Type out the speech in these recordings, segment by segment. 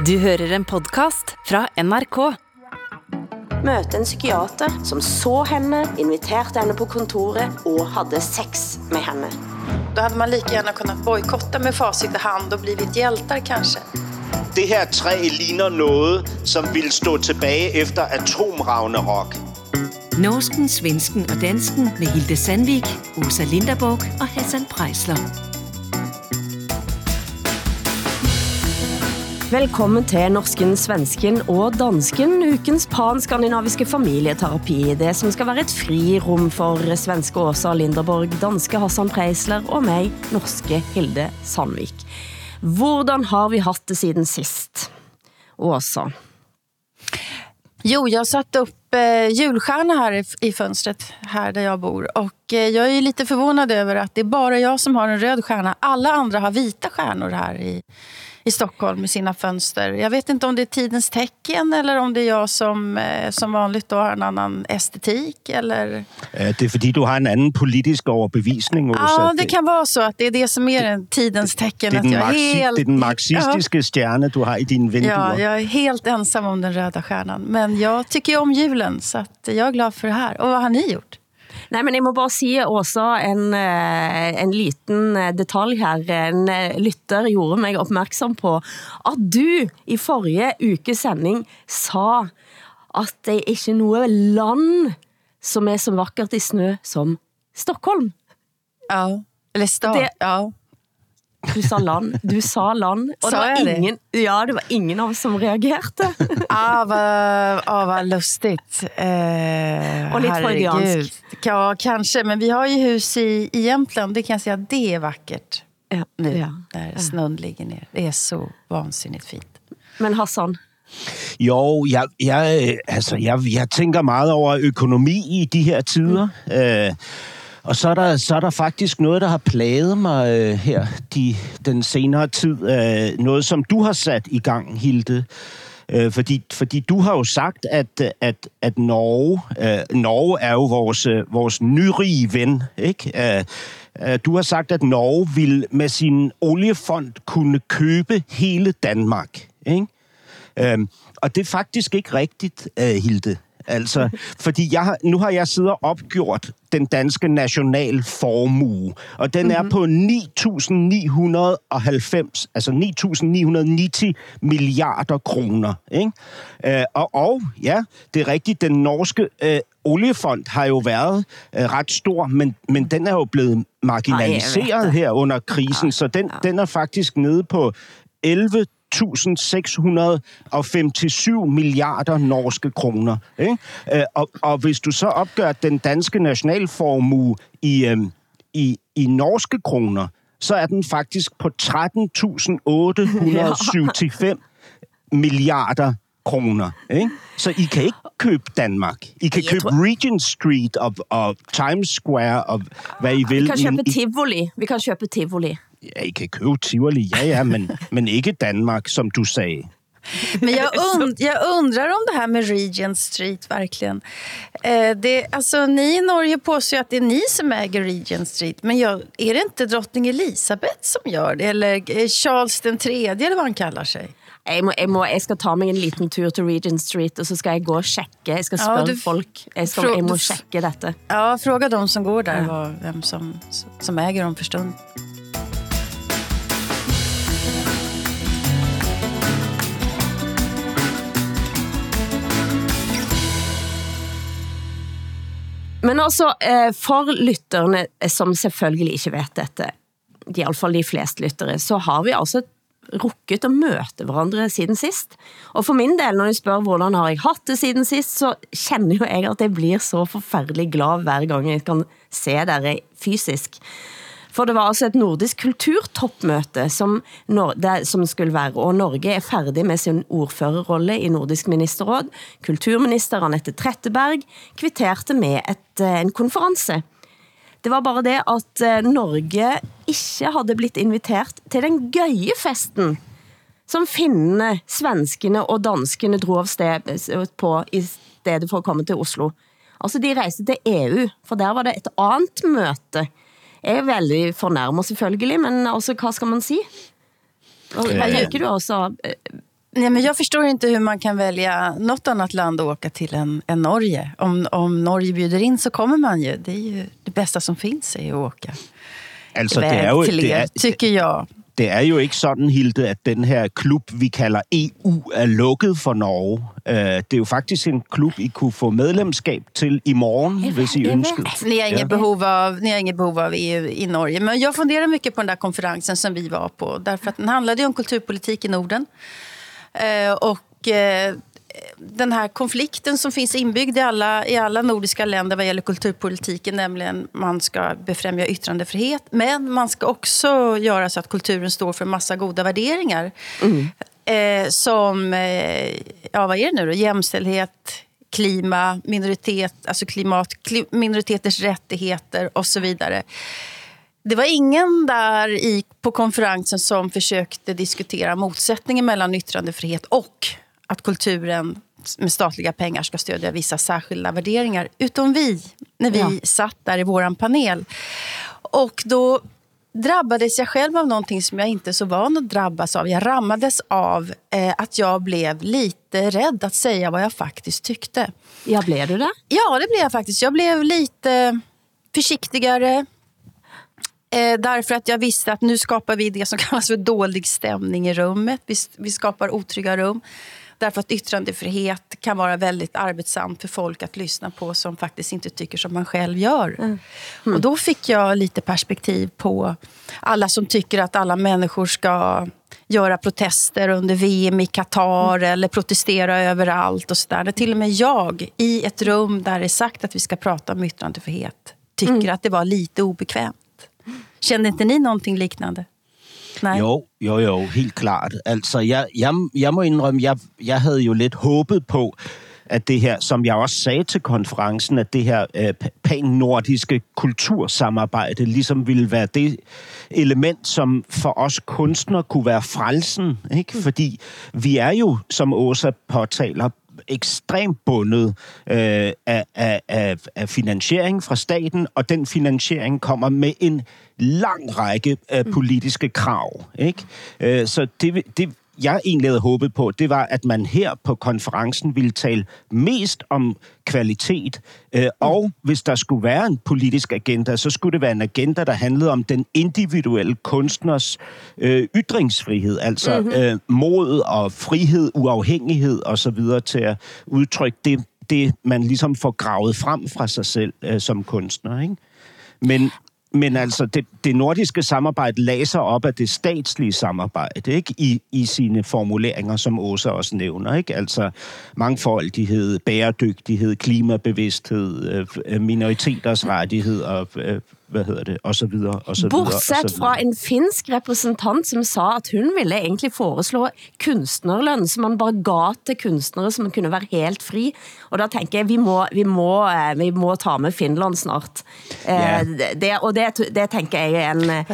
Du hører en podcast fra NRK. Mødte en psykiater som så henne, inviterede henne på kontoret og havde sex med henne. Då hade man lika gärna kunnat bojkotta med facit i hand och blivit hjältar kanske. Det her træ ligner noget, som vil stå tilbage efter atomravnerok. Norsken, svensken og dansken med Hilde Sandvik, Åsa Linderborg og Hassan Prejsler. Velkommen til Norsken, Svensken og Dansken, ukens pan-skandinaviske familieterapi. Det som skal være et frirum for svenske Åsa Linderborg, danske Hassan Preisler og mig, norske Hilde Sandvik. Hvordan har vi haft det siden sist? Åsa. Jo, jag satte upp eh, julstjärna här i, i fönstret här där jag bor. Och eh, jag är ju lite förvånad över att det är bara jag som har en röd stjärna. Alla andra har vita stjärnor här i, i Stockholm med sina fönster. Jag vet inte om det är tidens tecken eller om det är jag som, eh, som vanligt då har en annan estetik. Eller... Ja, det er fordi, du har en anden politisk overbevisning, Åsa. Ja, det kan vara så att det är det som är den tidens tecken. det, att den jag är helt... det er den marxistiske ja. stjerne, du har i dine vinduer. Ja, jag är helt ensam om den röda stjärnan. Men jag tycker om julen, så att jag är glad för det här. Och vad har ni gjort? Nej, men jeg må bare sige, Åsa, en, eh, en liten eh, detalj her. En eh, lytter gjorde mig opmærksom på, at du i forrige uke sending sa, at det er ikke noget land, som er så vakkert i snø som Stockholm. Ja. Eller stad. Det- Ja. Du sa land, du sa land, og Sa det var det? ingen, ja, det var ingen av oss som reagerte. Ah, vad, ah, vad lustigt. Eh, Och lite herregud. freudiansk. Ja, kanske. Men vi har ju hus i, i Jämtland. Det kan jag säga, det är vackert. Ja, Nu, ja. där snön ligger ner. Det är så vansinnigt fint. Men Hassan, Jo, jeg, jeg, altså, jeg, jeg tænker meget over økonomi i de her tider. Mm. Øh, og så er, der, så er der faktisk noget, der har plaget mig øh, her de, den senere tid. Øh, noget, som du har sat i gang, Hilde. Øh, fordi, fordi du har jo sagt, at, at, at Norge, øh, Norge er jo vores, øh, vores nyrige ven, ikke? Øh, øh, du har sagt, at Norge vil med sin oliefond kunne købe hele Danmark, ikke? Øh, og det er faktisk ikke rigtigt, øh, Hilde. Altså, fordi jeg nu har jeg siddet og opgjort den danske nationalformue, og den mm-hmm. er på 9.990, altså 9.990 milliarder kroner. Ikke? Øh, og, og ja, det er rigtigt, den norske øh, oliefond har jo været øh, ret stor, men, men den er jo blevet marginaliseret Ej, her under krisen, så den, den er faktisk nede på 11 1.657 milliarder norske kroner. Ikke? Øh, og, og hvis du så opgør den danske nationalformue i, øhm, i, i norske kroner, så er den faktisk på 13.875 milliarder kroner. Ikke? Så I kan ikke købe Danmark. I kan Jeg købe tror- Regent Street og, og Times Square og hvad I vil. vi kan købe Tivoli. Vi kan købe Tivoli. Ja, I kan købe Tivoli, ja, ja, men, men ikke Danmark, som du sagde. Men jag, und, jag undrar om det här med Regent Street verkligen. Eh, det, alltså, ni i Norge påstår att det är ni som äger Regent Street. Men jag, är det inte drottning Elisabeth som gör det? Eller eh, Charles den tredje eller vad han kallar sig? Jeg, må, jeg, må, jeg skal ta mig en liten tur til Regent Street, og så skal jeg gå og tjekke. Jeg skal Ja, spørge du- folk. Jeg, skal, jeg må du- tjekke dette. Ja, fråga de som går där Ja. vad, vem som, som äger dem för stund. Men altså, eh, for lytterne, eh, som selvfølgelig ikke vet dette, i hvert fall de fleste lyttere, så har vi altså rukket at møte hverandre siden sist. Og for min del, når jeg spørger, hvordan har jeg haft det siden sist, så kender jo jeg at jeg blir så forfærdelig glad hver gang jeg kan se dere fysisk. For det var altså et nordisk kulturtopmøte, som, Nor det, som skulle være, og Norge er færdig med sin ordførerrolle i Nordisk Ministerråd. Kulturminister Annette Tretteberg kvitterte med et, eh, en konference. Det var bare det at eh, Norge ikke havde blitt inviteret til den gøye festen, som finnene, svenskene og danskene drog av sted eh, på i stedet for at komme til Oslo. Altså de rejste til EU, for der var det et andet møte. Er veldig fornærmet selvfølgelig, men altså, hvad skal man sige? Og, hvad tænker du også? eh, Nej, men jag förstår inte hur man kan välja något annat land att åka till än, än Norge. Om, om Norge bjuder in så kommer man ju. Det är ju det bästa som finns är att åka Altså, iväg det er jo, till det er, er, tycker jag. Det er jo ikke sådan, Hilde, at den her klub, vi kalder EU, er lukket for Norge. Øh, det er jo faktisk en klub, I kunne få medlemskab til i morgen, hvis I ønskede. Ni har, inget Ja. behov av, ni har inget behov av EU i Norge. Men jag funderar mycket på den där konferensen som vi var på. Därför att den handlade ju om kulturpolitik i Norden. Eh, och eh, den här konflikten som finns inbyggd i alla, i alla nordiska länder vad gäller kulturpolitiken, nämligen man ska befrämja yttrandefrihet, men man ska också göra så att kulturen står för en massa goda värderingar. Eh, som, eh, ja vad är det nu då? Jämställdhet, klima, minoritet, alltså klimat, kli, minoriteters rättigheter och så vidare. Det var ingen där i, på konferensen som försökte diskutera motsättningen mellan yttrandefrihet och att kulturen med statliga pengar ska stödja vissa särskilda värderingar. Utom vi, när vi Ja. satt där i våran panel. Och då drabbades jag själv av någonting som jag inte så van att drabbas av. Jag rammades av eh, att jag blev lite rädd att säga vad jag faktiskt tyckte. Ja, blev du det? Ja, det blev jag faktiskt. Jag blev lite försiktigare. Eh, därför att jag visste att nu skapar vi det som kallas för dålig stämning i rummet. Vi, vi skapar otrygga rum. Därför att yttrandefrihet kan vara väldigt arbetsamt för folk att lyssna på som faktiskt inte tycker som man själv gör. Och då fick jag lite perspektiv på alla som tycker att alla människor ska göra protester under VM i Qatar eller protestera överallt och sådär. Till och med jag, i ett rum där det är sagt att vi ska prata om yttrandefrihet, tycker att det var lite obekvämt. Kände inte ni någonting liknande? Nej. Jo, jo, jo, helt klart. Altså, jeg, jeg, jeg må indrømme, jeg, jeg havde jo lidt håbet på, at det her, som jeg også sagde til konferencen, at det her øh, pan-nordiske kultursamarbejde ligesom ville være det element, som for os kunstnere kunne være frelsen. Ikke? Fordi vi er jo, som Åsa påtaler, ekstremt bundet øh, af, af, af, af finansiering fra staten, og den finansiering kommer med en lang række af politiske krav. Ikke? Øh, så det, det, jeg egentlig havde håbet på, det var, at man her på konferencen ville tale mest om kvalitet, øh, og hvis der skulle være en politisk agenda, så skulle det være en agenda, der handlede om den individuelle kunstners øh, ytringsfrihed, altså mm-hmm. øh, mod og frihed, uafhængighed osv. til at udtrykke det, det, man ligesom får gravet frem fra sig selv øh, som kunstner. Ikke? Men, men altså, det, det nordiske samarbejde laser op af det statslige samarbejde, ikke? I, i sine formuleringer, som Åsa også nævner, ikke? Altså mangfoldighed, bæredygtighed, klimabevidsthed, øh, minoriteters rettigheder, øh, hvad hedder det, og så videre, og så videre. og Bortset så fra en finsk representant som sa at hun ville egentlig foreslå kunstnerløn, som man bare gav til kunstnere, som kunne være helt fri. Og da tænker jeg, vi må, vi må, eh, vi må ta med Finland snart. Ja. Eh, det, og det, det tænker jeg er en... eh,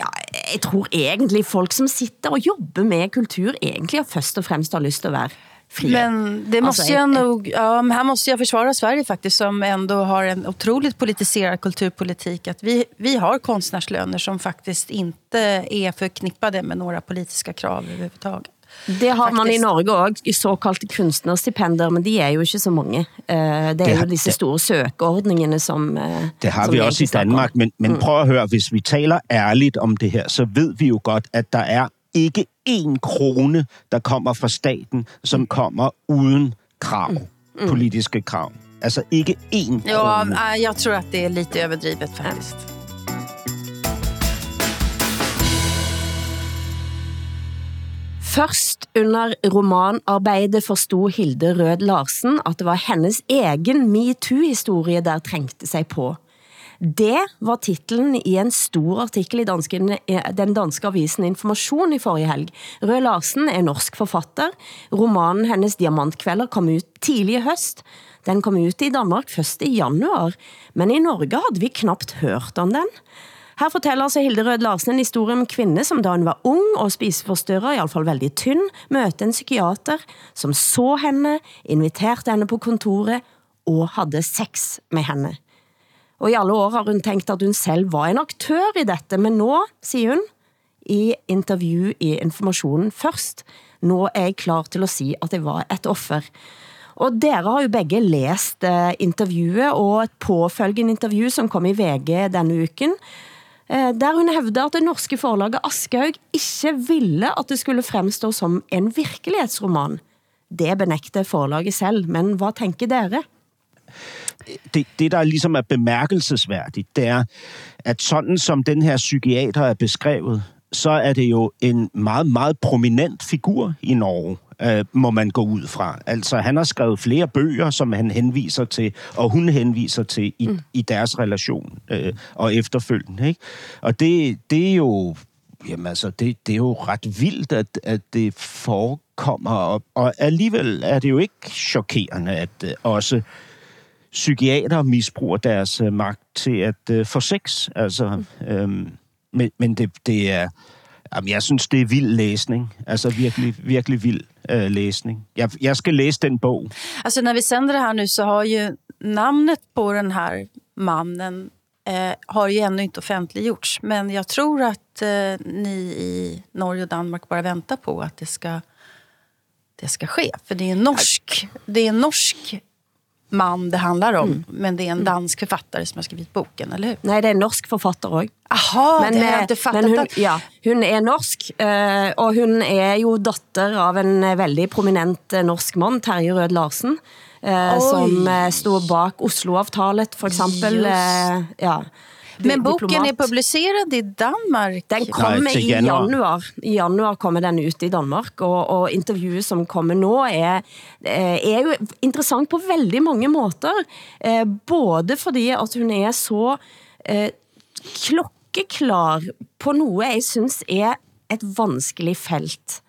Ja, jeg tror egentlig folk som sitter og jobber med kultur, egentlig har først og fremmest har lyst til at være frie. Men det måste Alltså, jag ett- nog, ja, men här måste jag försvara Sverige faktiskt som ändå har en otroligt politiserad kulturpolitik. Att vi, vi har konstnärslöner som faktiskt inte är förknippade med några politiska krav överhuvudtaget. Det har man i Faktisk. Norge også, i såkalte kunstnerstipender, men de er jo ikke så mange. Eh, Det Det er har- jo disse det- store søkeordningene, som eh, Det har som vi også i. Danmark, men, men prøv at høre, hvis vi taler ærligt om det her, så ved vi jo godt, at der er ikke én krone, der kommer fra staten, som kommer uden krav, politiske krav. Altså ikke én Ja, krone. nej, jag tror att det är lite överdrivet faktiskt. Først under romanarbejdet forstod Hilde Rød Larsen, at det var hendes egen MeToo-historie, der trængte sig på. Det var titlen i en stor artikel i dansken, eh, den danske avisen Information i forrige helg. Rød Larsen er norsk forfatter. Romanen hennes Diamantkvælder kom ut tidlig i høst. Den kom ut i Danmark først i januar, men i Norge havde vi knapt hørt om den. Her fortæller så altså Hilde Rød Larsen en historie om kvinde, som da hun var ung og spiseforstyrret, i hvert fall veldig tynn, mødte en psykiater, som så henne, inviterte henne på kontoret og havde sex med henne. Og i alle år har hun tænkt, at hun selv var en aktør i dette, men nå, siger hun, i intervju i Informationen først. Nå er jeg klar til at sige, at jeg var et offer. Og dere har jo begge læst eh, intervjuet og et påfølgende intervju som kom i VG denne uken, eh, der hun hævder at det norske forlaget Aschehoug ikke ville at det skulle fremstå som en virkelighedsroman. Det benægter forlaget selv, men hvad tænker dere? Det, det, der ligesom er bemærkelsesværdigt, det er, at sådan som den her psykiater er beskrevet, så er det jo en meget, meget prominent figur i Norge, øh, må man gå ud fra. Altså, han har skrevet flere bøger, som han henviser til, og hun henviser til i, mm. i deres relation øh, og efterfølgende. Ikke? Og det, det er jo Jamen altså, det, det er jo ret vildt, at, at det forekommer, og, og alligevel er det jo ikke chokerende, at uh, også psykiater misbruger deres uh, magt til at uh, få sex. Altså, um, men, men det, det er... Jamen, jeg synes, det er vild læsning. Altså virkelig, virkelig vild uh, læsning. Jeg, jeg skal læse den bog. Alltså när vi sänder det här nu så har ju namnet på den här mannen eh, har ju ännu inte offentliggjorts. Men jag tror att eh, ni i Norge och Danmark bara väntar på att det ska, det ska ske. För det är en norsk, det är en norsk man det handlar om. Mm. Men det är en dansk författare som har skrivit boken, eller hur? Nej, det er en norsk forfatter også. Aha, men, det har jeg eh, inte fattat. men hun, ja, hun er norsk, eh, og hun er jo datter av en eh, veldig prominent norsk mann, Terje Rød Larsen, Oi. som stod bak Oslo-avtalet, for eksempel. Just. Ja, Men boken Diplomat. är publicerad i Danmark. Den kommer til i januar. januar. I januar kommer den ut i Danmark, og, og intervjuet som kommer nå er, eh, er jo interessant på veldig mange måter. Eh, Både fordi at hun er så eh, klokkeklar på noe jeg synes er et vanskelig felt.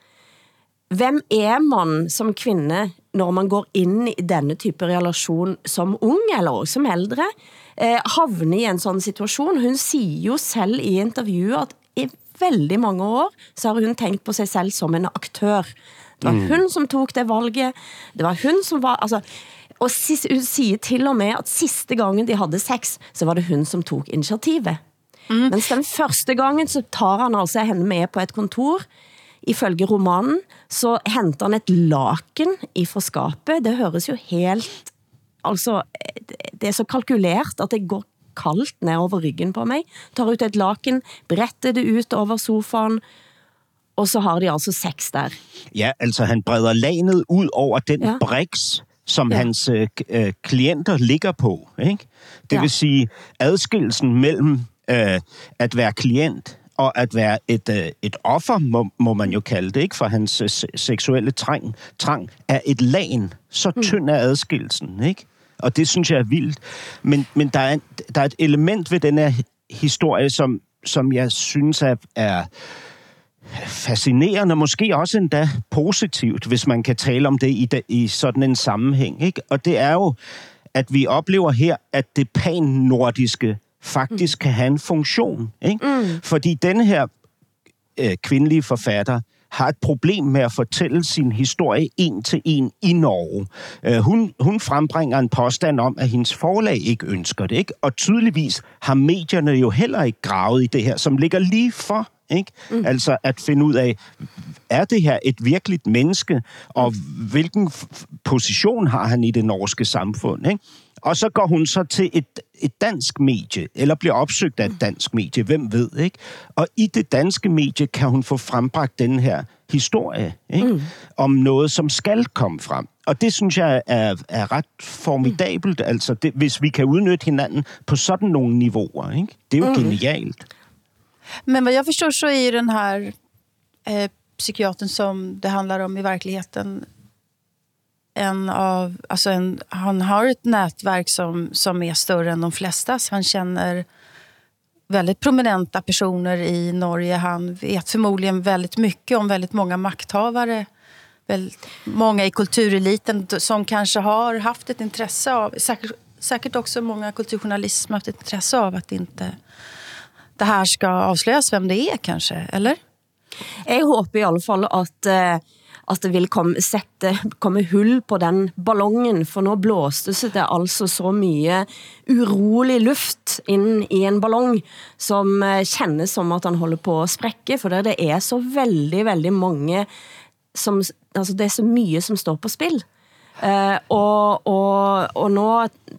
Hvem er man som kvinde, når man går ind i denne type relation som ung eller som ældre, eh, havne i en sådan situation? Hun siger jo selv i intervjuet, at i veldig mange år, så har hun tænkt på sig selv som en aktør. Det var hun, som tog det valget. Det var hun, som var... Altså, og sis- hun siger til og med, at sidste gangen de havde sex, så var det hun, som tog initiativet. Mm. Mens den første gangen, så tar han altså hende med på et kontor, ifølge romanen, så henter han et laken i skapet. Det høres jo helt... Altså, det er så kalkulert, at det går kaldt ned over ryggen på mig. Tar ut et laken, bretter det ut over sofaen, og så har de altså sex der. Ja, altså han breder lanet ud over den Ja. briks, som Ja. hans øh, øh, klienter ligger på. Ikke? Det Ja. vil sige adskillelsen mellem øh, at være klient og at være et, øh, et offer, må, må man jo kalde det, ikke? for hans øh, se- seksuelle trang, trang, er et lagen. Så tynd er adskillelsen. Ikke? Og det synes jeg er vildt. Men, men der, er, der er et element ved den her historie, som, som jeg synes er, er fascinerende, måske også endda positivt, hvis man kan tale om det i, i sådan en sammenhæng. Ikke? Og det er jo, at vi oplever her, at det pan-nordiske faktisk mm. kan have en funktion. Ikke? Mm. Fordi den her øh, kvindelige forfatter har et problem med at fortælle sin historie en til en i Norge. Øh, hun, hun frembringer en påstand om, at hendes forlag ikke ønsker det. Ikke? Og tydeligvis har medierne jo heller ikke gravet i det her, som ligger lige for. Ikke? Mm. Altså at finde ud af, er det her et virkeligt menneske, og hvilken position har han i det norske samfund? Ikke? Og så går hun så til et, et dansk medie, eller bliver opsøgt af et dansk medie, hvem ved, ikke? Og i det danske medie kan hun få frembragt den her historie, ikke? Mm. Om noget, som skal komme frem. Og det synes jeg er, er ret formidabelt, altså det, hvis vi kan udnytte hinanden på sådan nogle niveauer, ikke? Det er jo mm. genialt. Men vad jag förstår så är ju den här eh, psykiatern som det handlar om i verkligheten en av, alltså en, han har ett nätverk som, som är större än de flestas. Han känner väldigt prominenta personer i Norge. Han vet förmodligen väldigt mycket om väldigt många makthavare. Väldigt många i kultureliten som kanske har haft ett intresse av, säkert, säkert också många kulturjournalister som har haft ett intresse av att inte det här ska avslöjas vem det är kanske, eller? Jeg håber i alle fall, at, eh, at det vil komme, sette, komme hull på den ballongen, for nu blåste det altså så mye urolig luft ind i en ballong, som øh, kendes som at han holder på at sprække, for det er så veldig, veldig mange, som, altså det er så mye som står på spil. Uh, og, og, og nu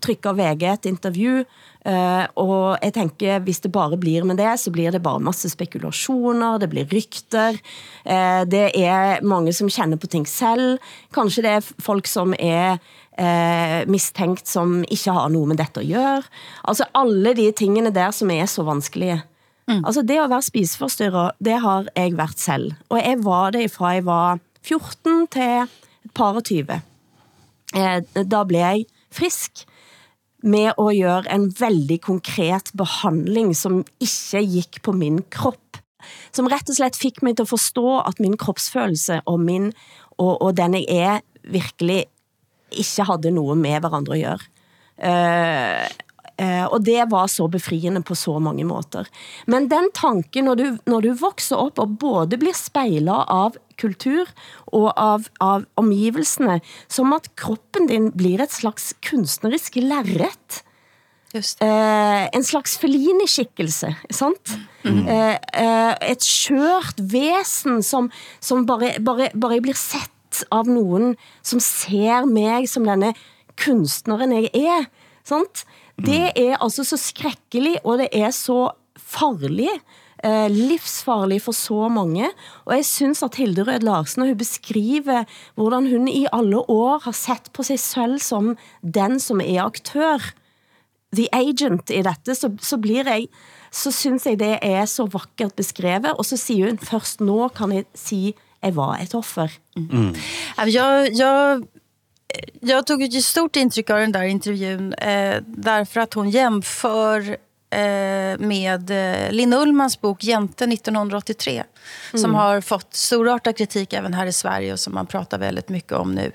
trykker VG et interview, uh, og jeg tænker, hvis det bare blir med det, så blir det bare masse spekulationer, det blir rykter, uh, det er mange som kender på ting selv, kanskje det er folk som er uh, mistænkt, som ikke har noget med dette at gøre. Altså alle de tingene der, som er så vanskelige. Mm. Altså det at være spiseforstyrret, det har jeg været selv. Og jeg var det fra jeg var 14 til et par og 20 eh, da blev jeg frisk med at gøre en veldig konkret behandling, som ikke gik på min krop. Som rett og slett fik mig til at forstå, at min kropsfølelse og, min, og, og den jeg er, virkelig ikke havde noget med hverandre at gøre. Uh, eh, og det var så befriende på så mange måter. Men den tanken, når du, når du vokser op og både blir spejlet av kultur og av, av omgivelsene, som at kroppen din blir et slags kunstnerisk lærret. Just. Uh, en slags Fellini-skikkelse, sant? Mm. Uh, uh, et skørt væsen, som, som bare, bare, bare blir sett av nogen, som ser mig som denne kunstneren jeg er, sant? Det er altså så skrækkeligt, og det er så farlig, eh, livsfarlig for så mange. Og jeg synes at Hilde Rød Larsen, hun beskriver, hvordan hun i alle år har sett på sig selv som den som er aktør, the agent i dette, så, så blir jeg, så synes jeg det er så vakkert beskrevet, og så siger hun, først nå kan jeg sige, jeg var et offer. Mm. Jeg, jeg jag tog ett stort intryck av den där intervjun eh, därför att hon jämför eh, med eh, Linn Ullmans bok Jente 1983 mm. som har fått storartad kritik även här i Sverige och som man pratar väldigt mycket om nu.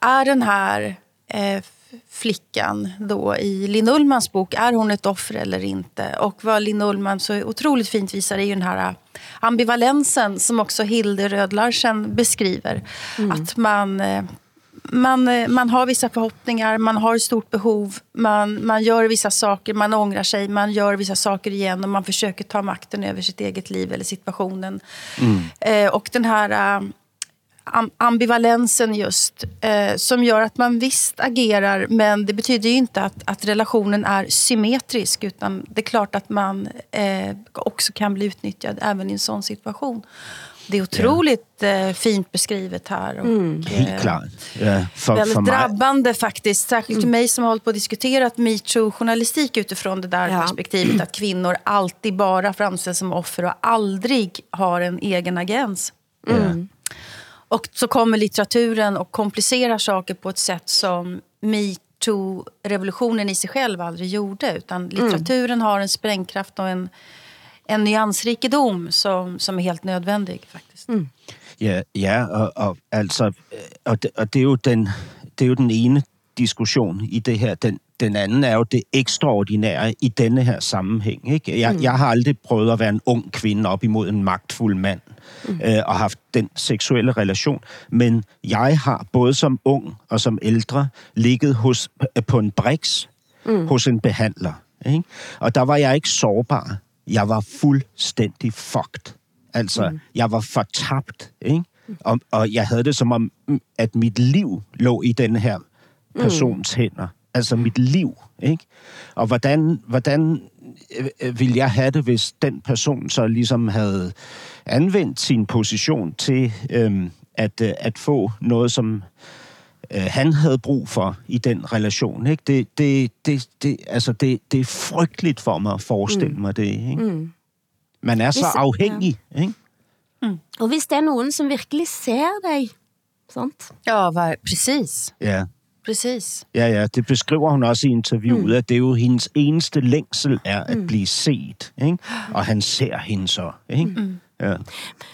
Är den här eh, flickan då i Linn Ullmans bok, är hon ett offer eller inte? Och vad Linn Ullman så otroligt fint visar är ju den här ambivalensen som också Hilde Rödlarsen beskriver. Mm. Att man eh, man, eh, man har vissa förhoppningar, man har ett stort behov, man, man gör vissa saker, man ångrar sig, man gör vissa saker igen och man försöker ta makten över sitt eget liv eller situationen. Mm. Eh, och den här uh, ambivalensen just, eh, som gör att man visst agerar men det betyder ju inte att, att relationen är symmetrisk utan det är klart att man eh, också kan bli utnyttjad även i en sån situation. Det är otroligt. Eh, fint beskrivet här. Och, mm. Helt klart. Ja, för, väldigt för drabbande faktiskt. Särskilt mm. för mig som har hållit på och diskuterat metoo-journalistik utifrån det där ja. perspektivet. Att kvinnor alltid bara framställs som offer och aldrig har en egen agens. Mm. Och så kommer litteraturen och komplicerar saker på ett sätt som metoo-revolutionen i sig själv aldrig gjorde. Utan mm. litteraturen har en sprängkraft och en en nyansrikedom som, som er helt nødvendig, faktisk. Mm. Ja, ja og, og altså, og det, og det, er jo den, det er jo den ene diskussion i det her. Den, den anden er jo det ekstraordinære i denne her sammenhæng. Ikke? Jeg, mm. jeg har aldrig prøvet at være en ung kvinde op imod en magtfuld mand mm. øh, og haft den seksuelle relation, men jeg har både som ung og som ældre ligget hos, på en briks mm. hos en behandler. Ikke? Og der var jeg ikke sårbar jeg var fuldstændig fucked. Altså, mm. jeg var fortabt, ikke? Og, og jeg havde det som om, at mit liv lå i den her persons mm. hænder. Altså mit liv, ikke? Og hvordan, hvordan øh, ville jeg have det, hvis den person så ligesom havde anvendt sin position til øhm, at, øh, at få noget, som øh, han havde brug for i den relation. Ikke? Det, det, det, det, altså det, det er frygteligt for mig at forestille mm. mig det. Ikke? Mm. Man er så hvis, afhængig. Ja. Ikke? Mm. Og hvis det er nogen, som virkelig ser dig, sant? Ja, var, præcis. Ja. Præcis. Ja, ja, det beskriver hun også i interviewet, mm. at det er jo hendes eneste længsel er at mm. blive set. Ikke? Og han ser hende så. Ikke? Mm. Ja.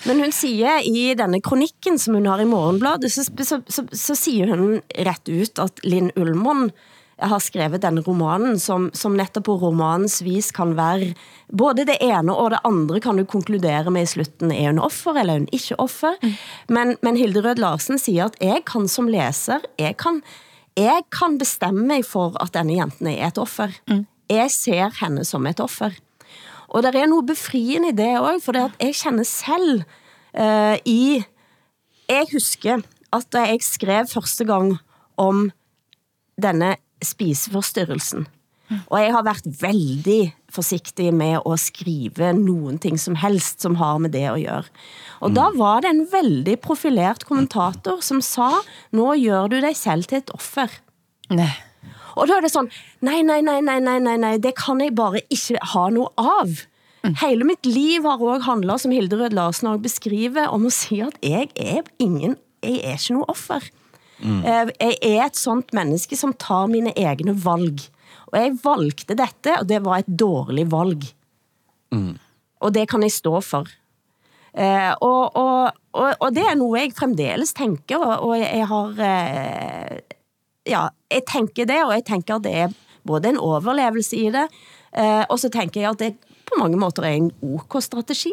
Men hun siger i denne kronikken, som hun har i Morgenbladet, så, så, så, så siger hun ret ut, at Linn Ullmann har skrevet denne romanen, som, som netop på romanens vis kan være både det ene og det andre kan du konkludere med i slutten. Er hun offer, eller er hun ikke offer? Mm. Men, men Hilde Rød Larsen siger, at jeg kan som læser, jeg kan, jeg kan bestemme mig for, at denne jenten er et offer. Mm. Jeg ser henne som et offer. Og der er noget befriende i det også, for det at jeg kender selv uh, i... Jeg husker, at da jeg skrev første gang om denne spiseforstyrrelsen, og jeg har været veldig forsigtig med at skrive nogen ting som helst, som har med det at gøre. Og mm. da var det en veldig profilert kommentator, som sa, nå gør du dig selv til et offer. Nej. Og da er det sådan, nej, nej, nej, nej, nej, nej, nej, det kan jeg bare ikke ha noget av. Mm. Hele mitt liv har også handlet, som Hilde Rød Larsen også beskriver, om at sige, at jeg er ingen, jeg er ikke noget offer. Mm. Jeg er et sånt menneske, som tar mine egne valg. Og jeg valgte dette, og det var et dårligt valg. Mm. Og det kan jeg stå for. Uh, og, og, og, og det er noget, jeg fremdeles tænker, og, og jeg har... Uh, ja, jeg tænker det, og jeg tænker, at det er både en overlevelse i det, uh, og så tænker jeg, at det på mange måter er en ok strategi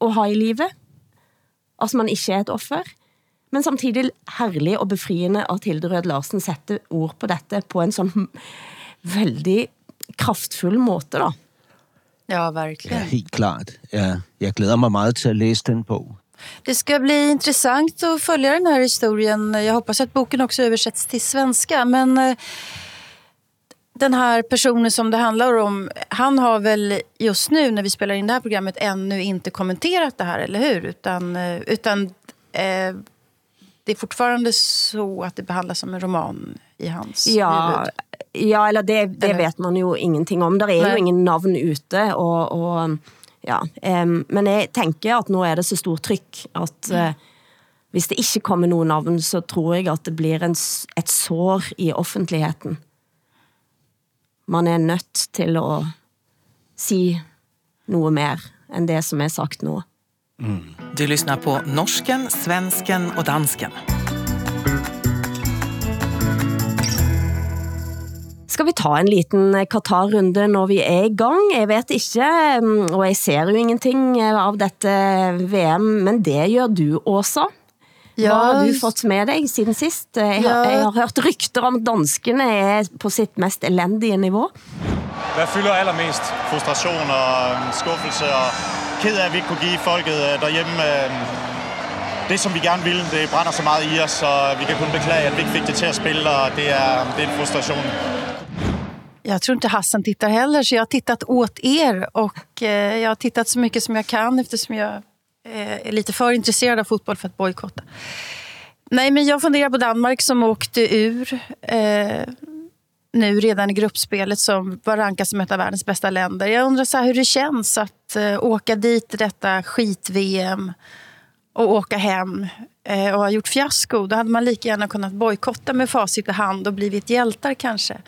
at ha i livet. Altså man ikke er et offer. Men samtidig herlig og befriende at Hilde Rød Larsen sætter ord på dette på en sådan veldig kraftfull måte da. Ja, verkligen. Ja, helt klart. Ja, jeg glæder mig meget til at læse den bog. Det ska bli intressant att följa den här historien. Jag hoppas att boken också översätts till svenska. Men eh, den här personen som det handlar om, han har väl just nu när vi spelar in det här programmet ännu inte kommenterat det här, eller hur? Utan, eh, utan eh, det är fortfarande så att det behandlas som en roman i hans ja, huvud. Ja, eller det, det eller? vet man jo ingenting om. Der er Nej. jo ingen navn ute, og, og ja. Um, men jeg tænker at nu er det så stort tryk, at uh, hvis det ikke kommer nogen navn, så tror jeg at det blir en, et sår i offentligheden. Man er nødt til at sige noget mer end det som er sagt nu. Mm. Du lyssnar på norsken, svensken och dansken. Skal vi ta en liten Qatar-runde når vi er i gang? Jeg vet ikke, mm, og jeg ser jo ingenting av dette VM, men det gør du også. Ja. Hvad har du fått med dig siden sist? Jeg har, ja. jeg har hørt rykter om, at danskene er på sitt mest elendige niveau. Hvad fylder allermest? Frustration og skuffelse og ked af, at vi ikke kunne give folket derhjemme øh, det, som vi gerne ville. Det brænder så meget i os, så vi kan kun beklage, at vi ikke fik det til at spille, og det er, det er en frustration. Jag tror inte Hassan tittar heller, så jag har tittat åt er. Och eh, Jag har tittat så mycket som jag kan eftersom jag eh, är lite för intresserad av fotboll för att bojkotta. Nej, men jag funderar på Danmark som åkte ur. Eh, nu redan i gruppspelet som var rankat som ett av världens bästa länder. Jag undrar så hur det känns att uh, åka dit i detta skit-VM och åka hem uh, och ha gjort fiasko. Då hade man lika gärna kunnat bojkotta med facit i hand och blivit hjältar kanske.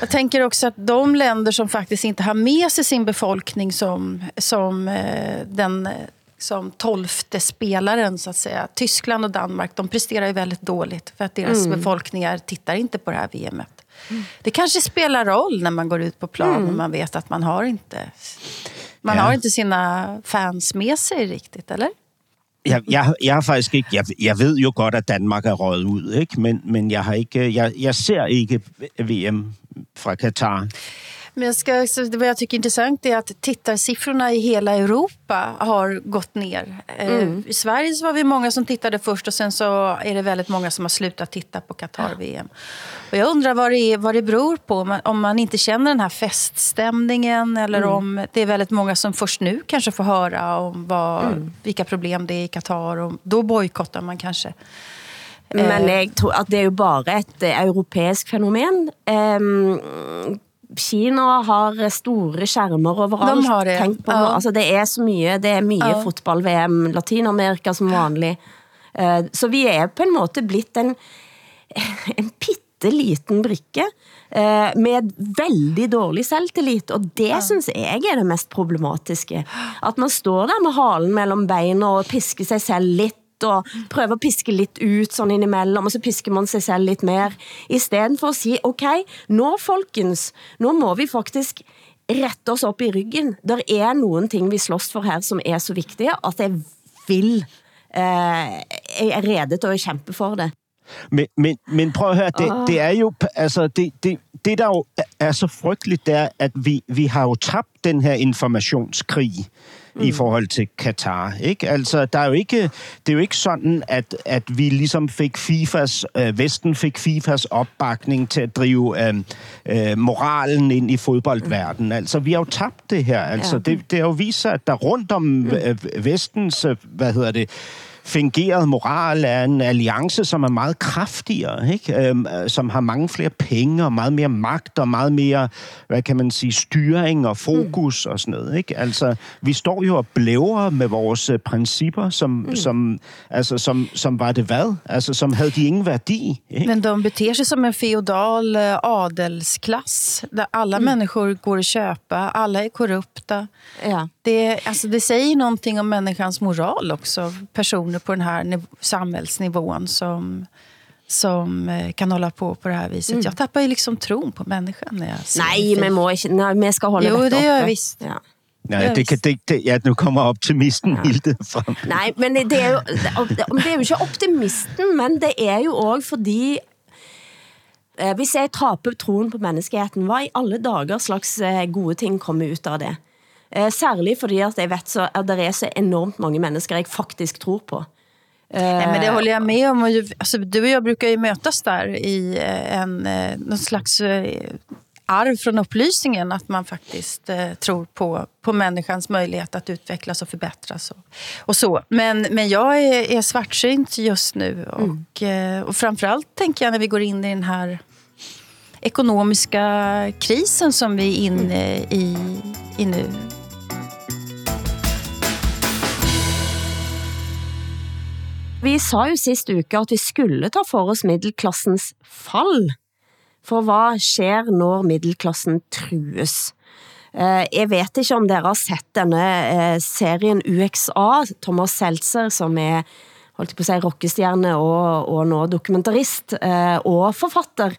Jag tänker också att de länder som faktiskt inte har med sig sin befolkning som, som uh, den som tolfte spelaren så att säga. Tyskland och Danmark, de presterar ju väldigt dåligt för att deras mm. befolkningar tittar inte på det här VMet. Det kanske spelar roll när man går ut på plan mm. och man vet att man har inte man ja. har inte sina fans med sig riktigt, eller? Jeg, jeg, jeg har faktisk ikke, jeg, jeg ved jo godt, at Danmark er røget ud, ikke? Men, men jeg, har ikke, jeg, jeg ser ikke VM fra Katar. Men jag ska, så det jag tycker är intressant är att tittarsiffrorna i hela Europa har gått ner. Eh, mm. I Sverige så var vi många som tittade först och sen så är det väldigt många som har slutat titta på Qatar-VM. Och jag undrar vad det, är, vad det beror på. Om man inte känner den här feststämningen eller mm. om det är väldigt många som först nu kanske får höra om vad, mm. vilka problem det är i Qatar. Och då bojkottar man kanske. Men eh. jeg tror at det er jo bare et europæisk fænomen. Um, Kina har store skærmer overalt. De har det. Tænk på, ja. altså, det er så mye, det er mye ja. fotball-VM, Latinamerika som vanlig. Uh, så vi er på en måte blitt en, en pitte liten brikke uh, med veldig dårlig selvtillit, og det ja. synes jeg er det mest problematiske. At man står der med halen mellem beina og pisker sig selv lidt litt, og prøver at piske litt ut sånn innimellem, og så pisker man sig selv litt mer. I stedet for at sige, ok, nå folkens, nå må vi faktisk rette oss op i ryggen. Der er nogle ting, vi slås for her, som er så vigtige, at jeg vil, eh, jeg er rede til at kæmpe for det. Men, men, men prøv at høre, det, det er jo, altså, det, det, det der jo er så frygteligt, det er, at vi, vi har jo tabt den her informationskrig mm. i forhold til Katar, ikke? Altså, der er jo ikke, det er jo ikke sådan, at, at vi ligesom fik FIFAs, øh, Vesten fik FIFAs opbakning til at drive øh, øh, moralen ind i fodboldverdenen. Altså, vi har jo tabt det her. Altså, Ja. det, det har jo vist sig, at der rundt om øh, Vestens, øh, hvad hedder det, fingeret moral er en alliance, som er meget kraftigere, ikke? Øhm, øh, som har mange flere penge og meget mere magt og meget mere, hvad kan man sige, styring og fokus mm. og sådan noget. Ikke? Altså, vi står jo og blæver med vores øh, principper, som, mm. som, altså, som, som var det hvad? Altså, som havde de ingen værdi. Ikke? Men de beter sig som en feodal eh, adelsklass där alla människor går att köpa, alla är korrupta. Ja. Det, alltså det säger någonting om människans moral också. Personer på den här niv- samhällsnivån som, som eh, kan hålla på på det här viset. Jag tappar ju liksom tron på människan när jag ser Nej, en men må ikke, nej, vi skal holde Jo, dette det gør jeg oppe. vist. Ja. Nej, det kan, det, det, ja, nu kommer optimisten ja. Hilde frem. Nej, men det er jo, det er jo ikke optimisten, men det er jo også fordi, eh, hvis jeg taper troen på menneskeheten, hvad i alle dager slags eh, gode ting kommer ut av det? Eh, særlig fordi at jeg vet så, at der er så enormt mange mennesker, jeg faktisk tror på. Nej, men det håller jag med om. Och ju- Alltså, du och jag brukar ju mötas där i eh, en, eh, någon slags eh, arv från upplysningen. Att man faktiskt eh, tror på, på människans möjlighet att utvecklas och förbättras. Och, och så. Men, men jag är, är svartsynt just nu. Och, eh, och framförallt tänker jag när vi går in i den här ekonomiska krisen som vi är inne i, i nu. Vi sa jo sidste uke, at vi skulle ta for oss middelklassens fall. For hvad sker, når middelklassen trues? Eh, Jeg vet ikke om dere har sett denne eh, serien UXA, Thomas Seltzer, som er holdt på å si, rockestjerne og, og nå dokumentarist eh, og forfatter,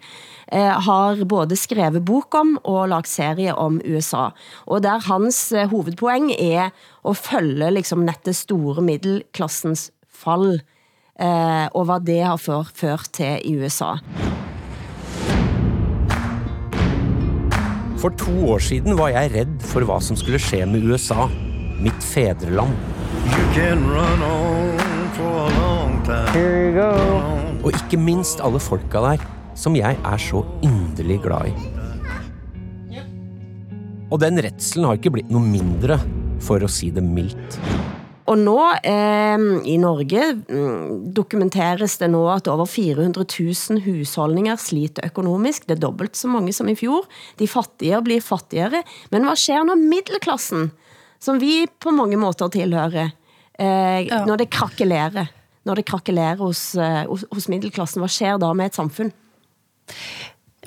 eh, har både skrevet bok om og lagt serie om USA. Og der hans eh, hovedpoeng er å følge liksom, dette store middelklassens fall, eh, og hvad det har ført, til i USA. For to år siden var jeg redd for hva som skulle skje med USA, mitt fedreland. Og ikke minst alle folka der, som jeg er så inderlig glad i. Og den redselen har ikke blitt noe mindre, for å si det mildt. Og nå eh, i Norge mm, dokumenteres det nå at over 400 000 husholdninger sliter økonomisk. Det er dobbelt så mange som i fjor. De fattige blir fattigere. Men hvad sker når middelklassen, som vi på mange måter tilhører, eh, Ja. når det krakelerer? Når det krakelerer hos, eh, hos, hos middelklassen, hvad sker da med et samfund?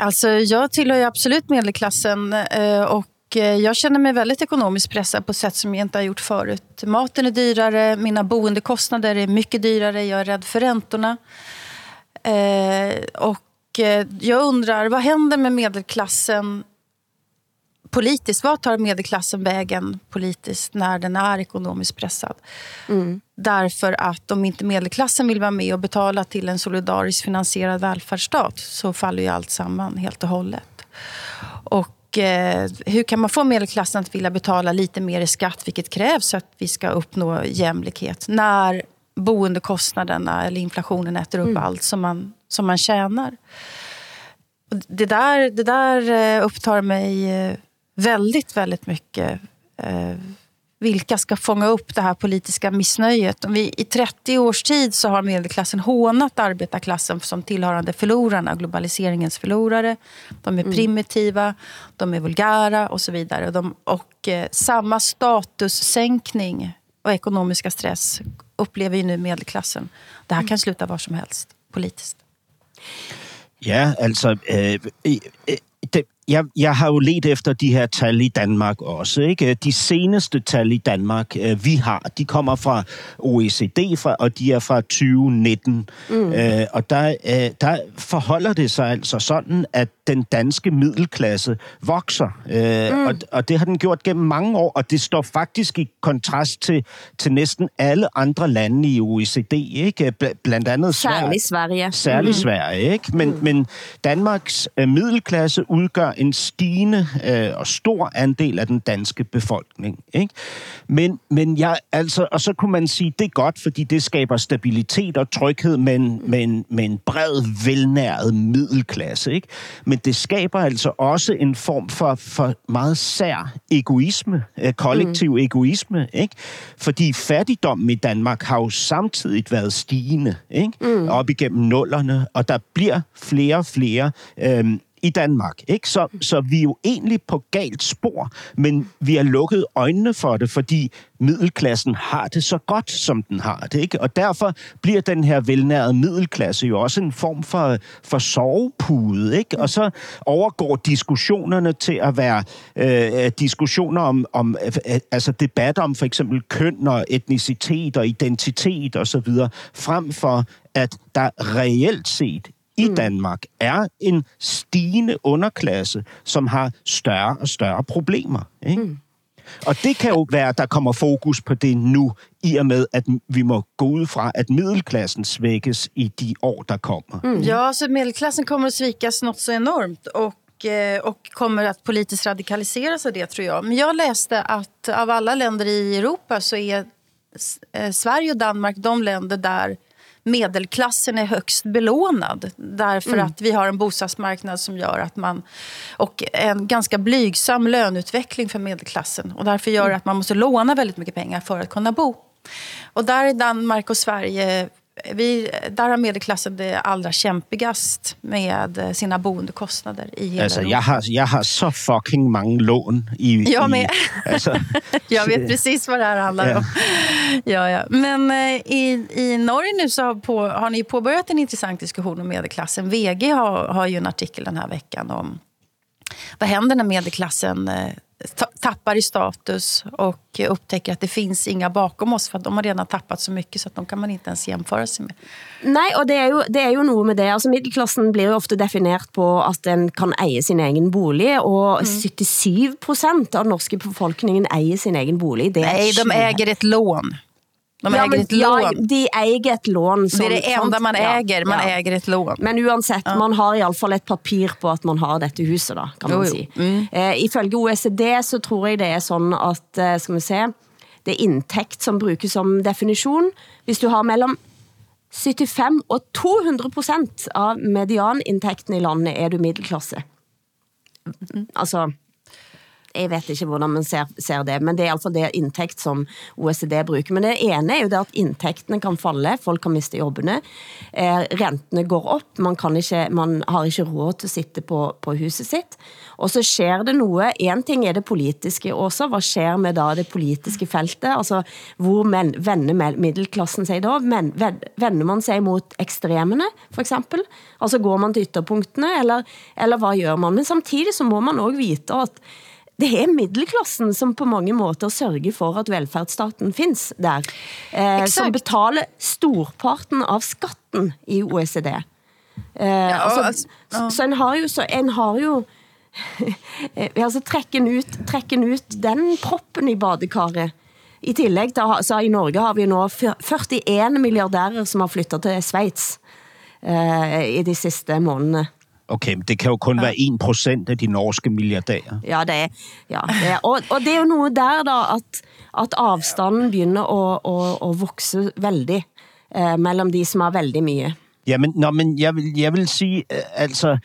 Alltså, jag tillhör ju absolut medelklassen eh, och jag känner mig väldigt ekonomiskt pressad på sätt som jag inte har gjort förut. Maten är dyrare, mina boendekostnader är mycket dyrare, jag är rädd för räntorna. Eh, och eh, jag undrar, vad händer med medelklassen politiskt? Vad tar medelklassen vägen politiskt när den är ekonomiskt pressad? Därför att om inte medelklassen vill vara med och betala till en solidariskt finansierad välfärdsstat så faller ju allt samman helt och hållet. Och eh, hur kan man få medelklassen att vilja betala lite mer i skatt, vilket krävs för att vi ska uppnå jämlikhet, när boendekostnaderna eller inflationen äter upp allt som man, som man tjänar? Och det där, det där eh, upptar mig eh, väldigt, väldigt mycket. Eh, Vilka ska fånga upp det här politiska missnöjet? Om vi, I 30 års tid så har medelklassen hånat arbetarklassen som tillhörande förlorarna, globaliseringens förlorare. De är primitiva, de är vulgära och så vidare. Och, de, och eh, samma statussänkning och ekonomiska stress upplever ju nu medelklassen. Det här kan sluta var som helst politiskt. Ja, altså, øh, øh, øh, det, jeg, jeg har jo let efter de her tal i Danmark også. Ikke? De seneste tal i Danmark, øh, vi har, de kommer fra OECD, fra, og de er fra 2019. Mm. Øh, og der, øh, der forholder det sig altså sådan, at den danske middelklasse vokser. Øh, mm. og, og det har den gjort gennem mange år, og det står faktisk i kontrast til, til næsten alle andre lande i OECD. Ikke? Blandt andet Sverige. Særligt Sverige. Særligt mm. Sverige, ikke? Men, mm. men Danmarks øh, middelklasse udgør en stigende øh, og stor andel af den danske befolkning. Ikke? Men, men jeg, altså, og så kunne man sige, det er godt, fordi det skaber stabilitet og tryghed med en, med en, med en bred, velnæret middelklasse. Ikke? Men det skaber altså også en form for, for meget sær egoisme, øh, kollektiv mm. egoisme. Ikke? Fordi fattigdommen i Danmark har jo samtidig været stigende ikke? Mm. op igennem nullerne, og der bliver flere og flere øh, i Danmark. Ikke? Så, så vi er jo egentlig på galt spor, men vi har lukket øjnene for det, fordi middelklassen har det så godt, som den har det. Ikke? Og derfor bliver den her velnærede middelklasse jo også en form for, for sovepude. Ikke? Og så overgår diskussionerne til at være øh, diskussioner om, om øh, altså debatter om for eksempel køn og etnicitet og identitet osv., frem for at der reelt set i mm. Danmark er en stigende underklasse, som har større og større problemer. Ikke? Mm. Og det kan jo være, at der kommer fokus på det nu, i og med, at vi må gå ud fra, at middelklassen svækkes i de år, der kommer. Mm. Ja, så middelklassen kommer att svikas något så enormt. Och eh, och kommer att politiskt radikaliseras av det, tror jag. Men jag läste att av alla länder i Europa så är eh, Sverige och Danmark de länder där medelklassen är högst belånad. Därför mm. att vi har en bostadsmarknad som gör att man... Och en ganska blygsam löneutveckling för medelklassen. Och därför gör mm. att man måste låna väldigt mycket pengar för att kunna bo. Och där är Danmark och Sverige vi, där har medelklassen det allra kämpigast med sina boendekostnader i hela alltså, jag, har, jag har så fucking många lån. I, jag med. I, alltså, jag vet precis vad det här handlar ja. om. Ja, ja. Men eh, i, i Norge nu så har, på, har ni påbörjat en intressant diskussion om medelklassen. VG har, har ju en artikel den här veckan om vad händer när medelklassen eh, tappar i status och upptäcker att det finns inga bakom oss för att de har redan tappat så mycket så att de kan man inte ens jämföra sig med. Nej, og det er, jo, det er jo noe med det. Altså, middelklassen blir jo ofte definert på at den kan eie sin egen bolig, og mm. 77 procent av den norske befolkningen ejer sin egen bolig. Det Nej, de äger ett lån. De ja, äger ett ja, lån. de äger ett lån. Som, det är det enda man äger, man ja. äger ett lån. Men uansett, ja. man har i alla fall ett papir på att man har dette huset, da, kan man jo, jo. si. Mm. Eh, ifølge OECD så tror jeg det er sådan at, eh, skal vi se, det er inntekt som brukes som definition. Hvis du har mellem 75 og 200 procent av medianinntekten i landet, er du middelklasse. Mm. Altså, jeg vet ikke hvordan man ser, ser det, men det er altså det indtægt som OECD bruger. Men det ene er jo det at indtægtene kan falde, folk kan miste jobbene, eh, rentene går op, man, kan ikke, man har ikke råd til at sitte på, på huset sitt, og så sker det noget, en ting er det politiske også, hvad sker med da det politiske feltet, altså hvor men, vender middelklassen sig da, men vender man sig mot ekstremene, for eksempel, altså går man til ytterpunktene, eller, eller hvad gør man? Men samtidig så må man også vite at det er middelklassen som på mange måter sørger for, at velfærdsstaten findes der. Eh, som betaler storparten av skatten i OECD. Eh, ja, altså, altså, ja. Så en har jo, så en har jo altså trekken ut, trekken ut den proppen i badekaret. I tillegg, der, så i Norge har vi nå 41 milliardærer, som har flyttet til Schweiz eh, i de sidste månedene. Okay, men det kan jo kun ja. være 1 procent af de norske milliardærer. Ja, det er. Ja, det er. Og, og det er jo noget der, da, at, at afstanden begynder at, at, at vokse veldig eh, mellem de, som har veldig mye. Jamen, nå, men jeg vil, jeg vil sige, øh, altså,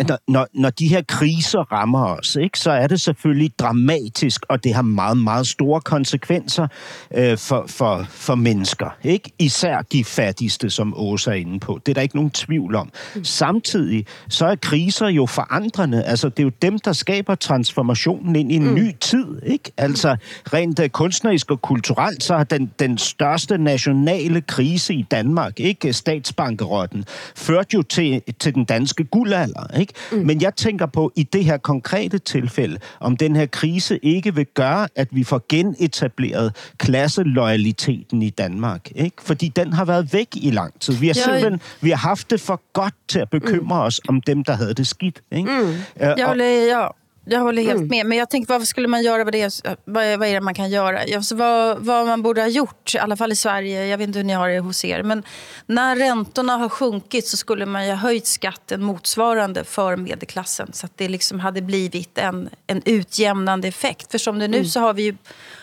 øh, når, når, når de her kriser rammer os, ikke, så er det selvfølgelig dramatisk, og det har meget, meget store konsekvenser øh, for, for, for mennesker. Ikke? Især de fattigste, som Åsa er inde på. Det er der ikke nogen tvivl om. Mm. Samtidig så er kriser jo forandrende. Altså, det er jo dem, der skaber transformationen ind i en mm. ny tid. Ikke? Altså, rent uh, kunstnerisk og kulturelt, så har den, den største nationale krise i Danmark, ikke statsbankerotten, ført jo til, til den danske guldalder. Ikke? Ikke? Mm. Men jeg tænker på, i det her konkrete tilfælde, om den her krise ikke vil gøre, at vi får genetableret klasselojaliteten i Danmark. Ikke? Fordi den har været væk i lang tid. Vi har Jeg- simpelthen vi har haft det for godt til at bekymre mm. os om dem, der havde det skidt. Ikke? Mm. Jag håller, ja, jag håller helt med. Men jag tänkte, vad skulle man göra? Vad, det vad, är- vad är det man kan göra? Ja, så vad, vad man borde ha gjort, i alla fall i Sverige, jag vet inte hur ni har det hos er, men när räntorna har sjunkit så skulle man ju ha höjt skatten motsvarande för medelklassen så att det liksom hade blivit en, en utjämnande effekt. För som det är nu så har, vi ju,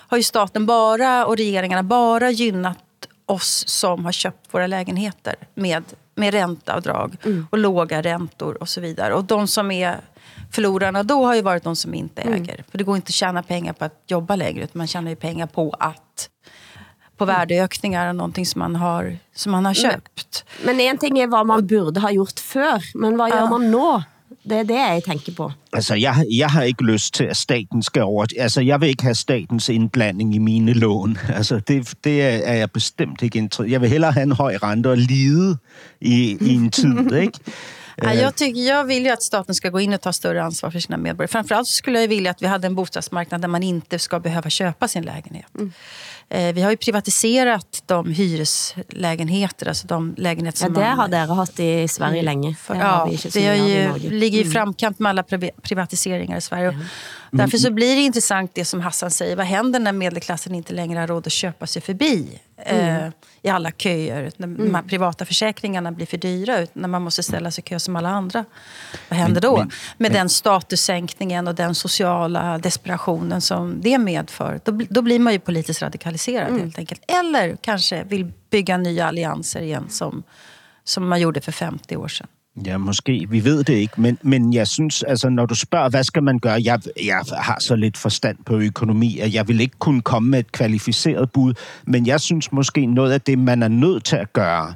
har ju staten bara och regeringarna bara gynnat oss som har köpt våra lägenheter med, med ränteavdrag och låga räntor och så vidare. Och de som är förlorarna då har ju varit de som inte äger. För det går inte att tjäna pengar på att jobba längre utan man tjänar ju pengar på att på värdeökningar och någonting som man har, som man har köpt. Men en ting er, hvad man burde ha gjort før, men hvad gør man nå? Det er det, jeg tænker på. Altså, jeg, jeg har ikke lyst til, at staten skal over... Altså, jeg vil ikke have statens indblanding i mine lån. Altså, det, det er jeg bestemt ikke interesseret. Jeg vil hellere have en høj rente og lide i, i en tid, ikke? Ja, jag, tycker, jag vill ju att staten ska gå in och ta större ansvar för sina medborgare. Framförallt skulle jag vilja att vi hade en bostadsmarknad där man inte ska behöva köpa sin lägenhet. Eh, vi har ju privatiserat de hyreslägenheter, alltså de lägenheter Ja, som det man... har dere haft i Sverige længe. För, Det ja, av i ju, ligger i framkant med alla priva- privatiseringar i Sverige. Och Därför så blir det intressant det som Hassan säger. Vad händer när medelklassen inte längre har råd att köpa sig förbi eh, i alla köer? När de här privata försäkringarna blir för dyra, ut- när man måste ställa sig i kö som alla andra. Vad händer då? med den statussänkningen och den sociala desperationen som det medför. Då, då blir man ju politiskt radikaliserad helt enkelt. Eller kanske vill bygga nya allianser igen som, som man gjorde för 50 år sedan. Ja, måske. Vi ved det ikke. Men, men jeg synes, altså, når du spørger, hvad skal man gøre? Jeg, jeg har så lidt forstand på økonomi, at jeg vil ikke kunne komme med et kvalificeret bud. Men jeg synes måske, noget af det, man er nødt til at gøre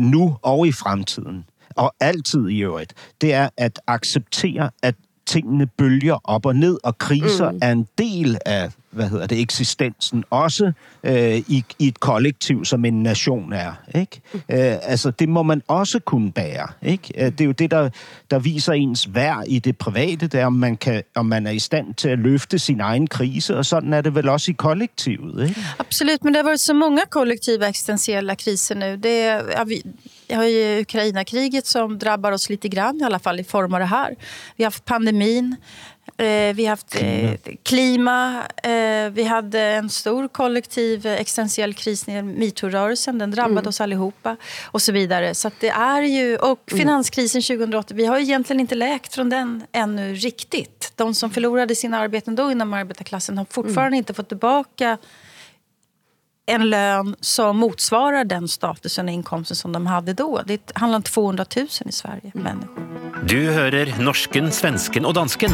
nu og i fremtiden, og altid i øvrigt, det er at acceptere, at tingene bølger op og ned, og kriser mm. er en del af, hvad hedder det, eksistensen, også øh, i, i et kollektiv, som en nation er. Ikke? Øh, altså, det må man også kunne bære. Ikke? Øh, Det er jo det, der, der viser ens værd i det private, det er, om man, kan, om man er i stand til at løfte sin egen krise, og sådan er det vel også i kollektivet. Ikke? Absolut, men det har varit så många kollektiva existentiella kriser nu. Det ja, vi, jag har ju Ukraina-kriget som drabbar oss lite grann, i alla fall i form av det här. Vi har haft pandemin, eh, vi har haft eh, klima, eh, vi hade en stor kollektiv eh, existentiell kris när metoo-rörelsen, den drabbade oss allihopa och så vidare. Så att det är ju, och finanskrisen 2008, vi har ju egentligen inte läkt från den ännu riktigt. De som förlorade sina arbeten då inom arbetarklassen har fortfarande inte fått tillbaka en lön som motsvarar den statusen och inkomsten som de hade då. Det handlar om 200 000 i Sverige, människor. Du hører norsken, svensken og dansken.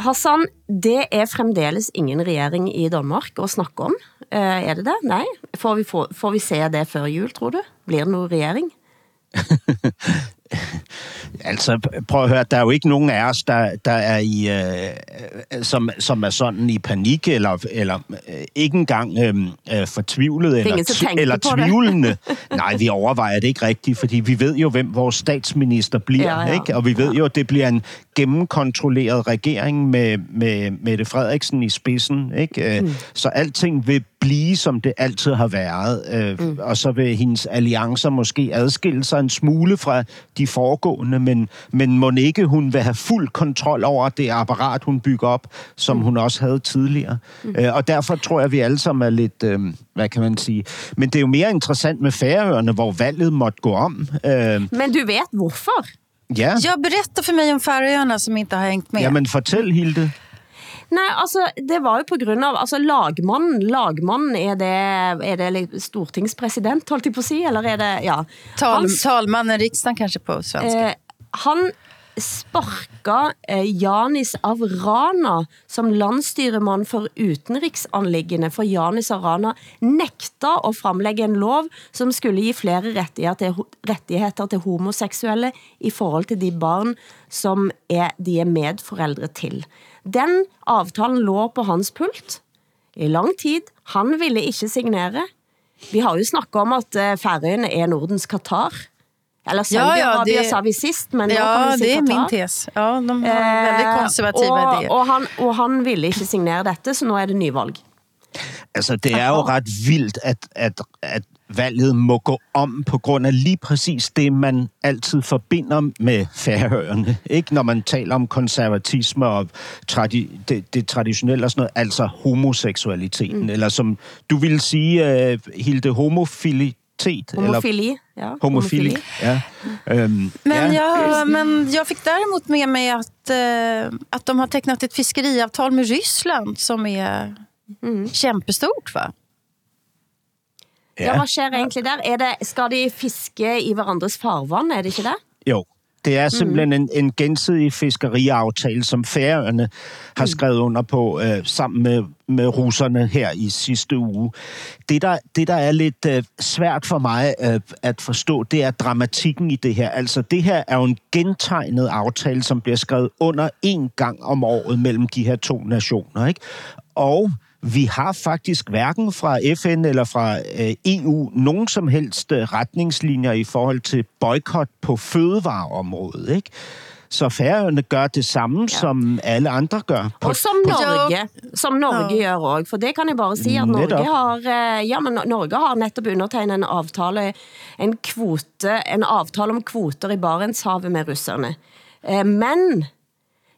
Hassan, det er fremdeles ingen regering i Danmark at snakke om. Eh, er det det? Nej. Får vi, få, får vi se det før jul, tror du? Blir det nogen regering? Altså, prøv at høre, der er jo ikke nogen af os, der, der er i, øh, som, som er sådan i panik, eller, eller øh, ikke engang øh, øh, fortvivlet, eller, eller tvivlende. Nej, vi overvejer det ikke rigtigt, fordi vi ved jo, hvem vores statsminister bliver, Ja, ja. ikke? og vi ved jo, at det bliver en gennemkontrolleret regering med, med Mette Frederiksen i spidsen. Ikke? Mm. Så alting vil blive, som det altid har været, øh, mm. og så vil hendes alliancer måske adskille sig en smule fra de foregående, men, men må ikke hun vil have fuld kontrol over det apparat, hun bygger op, som mm. hun også havde tidligere. Mm. Øh, og derfor tror jeg, at vi alle sammen er lidt, øh, hvad kan man sige, men det er jo mere interessant med Færøerne, hvor valget måtte gå om. Øh, Men du vet hvorfor? ja, Jag berättar för mig om Färöarna som inte har hängt med. jamen fortæl, Hilde. Nej, altså, det var jo på grund av, altså lagmannen, lagmannen, er det, er det stortingspræsident, holdt jeg på at sige, eller er det, ja. Tal, Han talmannen riksdagen kanske på svenska. Eh, han sparka Janis av Rana som landstyremann for utenriksanliggende, for Janis av Rana nekta at fremlægge en lov som skulle give flere rettigheter til, homoseksuelle i forhold til de barn, som er, de er medforældre til. Den avtalen lå på hans pult i lang tid. Han ville ikke signere. Vi har jo snakket om at eh, er Nordens Qatar. Eller Saudi-Arabia sa vi sist, men ja, kan vi det Qatar. min tes. Ja, de har väldigt Eh, konservativa og, idéer. og, han, og han ville ikke signere dette, så nu er det nyvalg. Altså, det er jo ret vildt, at, at, at valget må gå om på grund af lige præcis det, man altid forbinder med færøerne. Ikke når man taler om konservatisme og tradi- det, det traditionelle og sådan noget, altså homoseksualiteten. Mm. Eller som du ville sige, uh, Hilde, homofilitet. Eller Homofili. Ja, homofili. Ja. Øhm, Men, ja. jag, men jag fick däremot med mig att, eh, att de har tecknat ett fiskeriavtal med Ryssland som är kämpestort. Va? Ja, hvad sker egentlig der? Er det, skal de fiske i hverandres farvand, er det ikke det? Jo, det er simpelthen en, en gensidig fiskeriaftale, som færøerne har skrevet under på øh, sammen med, med russerne her i sidste uge. Det, der, det, der er lidt øh, svært for mig øh, at forstå, det er dramatikken i det her. Altså, det her er jo en gentegnet aftale, som bliver skrevet under en gang om året mellem de her to nationer, ikke? Og vi har faktisk hverken fra FN eller fra øh, EU nogen som helst øh, retningslinjer i forhold til boykot på fødevareområdet, ikke? Så Færøerne gør det samme, ja. som alle andre gør. På, Og som Norge, som Norge ja. gør også, for det kan jeg bare sige, at Norge Netop. har, eh, ja, men Norge har netop undertegnet en aftale, en kvote, en aftale om kvoter i Barentshavet med russerne. Men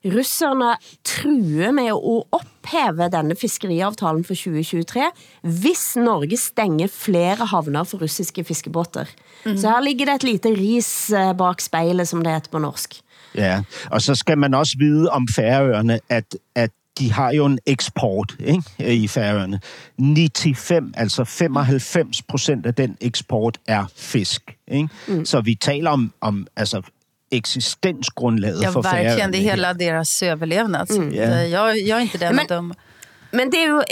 russerne truer med at ophæve denne fiskeriaftalen for 2023, hvis Norge stenger flere havner for russiske fiskebåter. Mm. Så her ligger det et lite ris eh, bak spejlet, som det heter på norsk. Ja, og så skal man også vide om Færøerne, at, at de har jo en eksport ikke, i Færøerne. 95, altså 95 procent af den eksport er fisk. Ikke? Mm. Så vi taler om, om altså, eksistensgrundlaget Ja, for verkligen. Færøerne. Det är hela deras överlevnad. Mm. att, eh, jag, jag är inte den Men- att döma. Men det er jo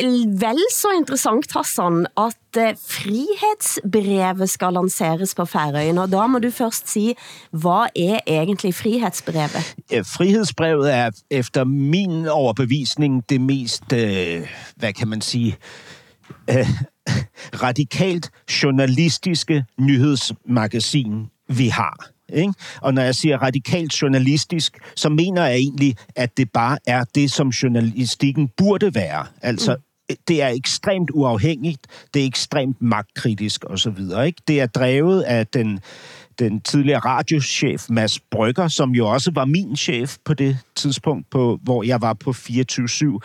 vel så interessant, Hassan, at eh, frihetsbrevet skal lanceres på Færøen, og da må du først sige, hvad er egentlig frihetsbrevet? Ja, Frihedsbrevet er efter min overbevisning det mest, øh, hvad kan man sige, øh, radikalt journalistiske nyhedsmagasin, vi har. Ikke? Og når jeg siger radikalt journalistisk, så mener jeg egentlig, at det bare er det, som journalistikken burde være. Altså, mm. det er ekstremt uafhængigt, det er ekstremt magtkritisk osv. Ikke? Det er drevet af den, den tidligere radiochef Mads Brygger, som jo også var min chef på det tidspunkt, på, hvor jeg var på 24-7.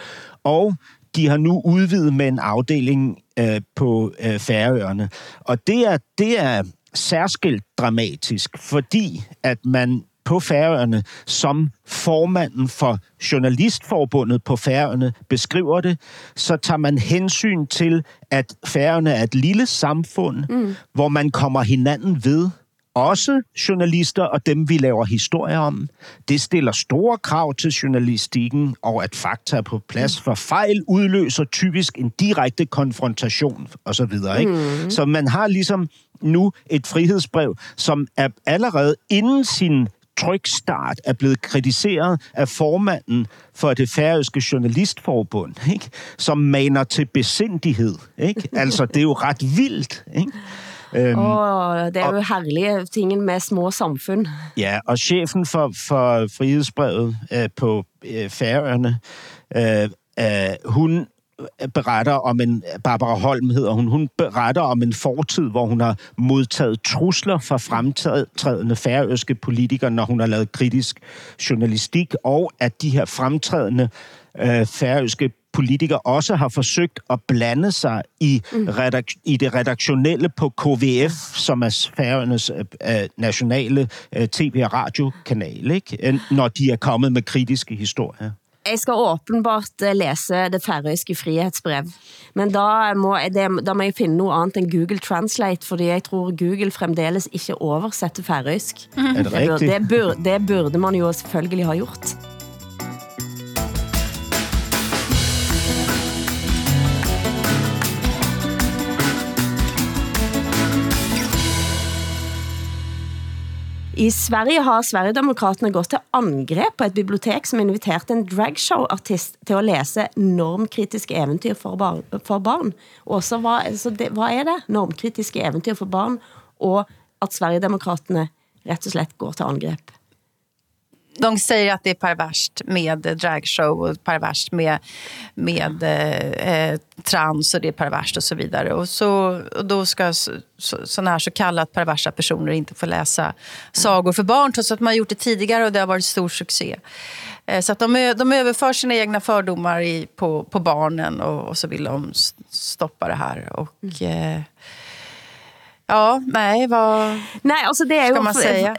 Og de har nu udvidet med en afdeling øh, på øh, Færøerne. Og det er, det er særskilt dramatisk, fordi at man på Færøerne, som formanden for Journalistforbundet på Færøerne beskriver det, så tager man hensyn til, at Færøerne er et lille samfund, mm. hvor man kommer hinanden ved. Også journalister og dem, vi laver historier om. Det stiller store krav til journalistikken, og at fakta er på plads, for fejl udløser typisk en direkte konfrontation osv. Ikke? Mm. Så man har ligesom nu et frihedsbrev, som er allerede inden sin trykstart er blevet kritiseret af formanden for det færøske journalistforbund, ikke? som maner til besindighed. Ikke? Altså, det er jo ret vildt. Ikke? Øhm, Og det er jo herlige tingen med små samfund. Ja, og chefen for, for frihedsbrevet øh, på øh, Færøerne, øh, øh, hun beretter om en, Barbara Holm hedder hun, hun beretter om en fortid, hvor hun har modtaget trusler fra fremtrædende færøske politikere, når hun har lavet kritisk journalistik, og at de her fremtrædende øh, færøske politikere også har forsøgt at blande sig i, redak- i det redaktionelle på KVF, som er Færøernes øh, øh, nationale øh, tv- og radiokanal, ikke? Når de er kommet med kritiske historier. Jeg skal åbenbart eh, læse det færøske frihetsbrev, men da må, det, da må jeg finde noget andet end Google Translate, fordi jeg tror Google fremdeles ikke oversætter færøsk. Er det Det burde, det, burde, det burde man jo selvfølgelig have gjort. I Sverige har Sverigedemokraterna gått til angreb på et bibliotek, som inviterte en dragshow-artist til at læse normkritiske eventyr for, bar for barn. Og så hvad, altså det, hvad er det? Normkritiske eventyr for barn, og at Sverigedemokraterne rett og slett går til angreb. De säger att det är perverst med dragshow och perverst med, med eh, trans och det är perverst och så vidare. Och, så, och då ska så, sådana här så kallat perversa personer inte få läsa sagor för barn trots att man har gjort det tidigare och det har varit stor succé. Eh, så att de, de överför sina egna fördomar i, på, på barnen och, och så vill de stoppa det här. Och... Eh, Ja, nej, vad nej, altså det er jo, skal man sige?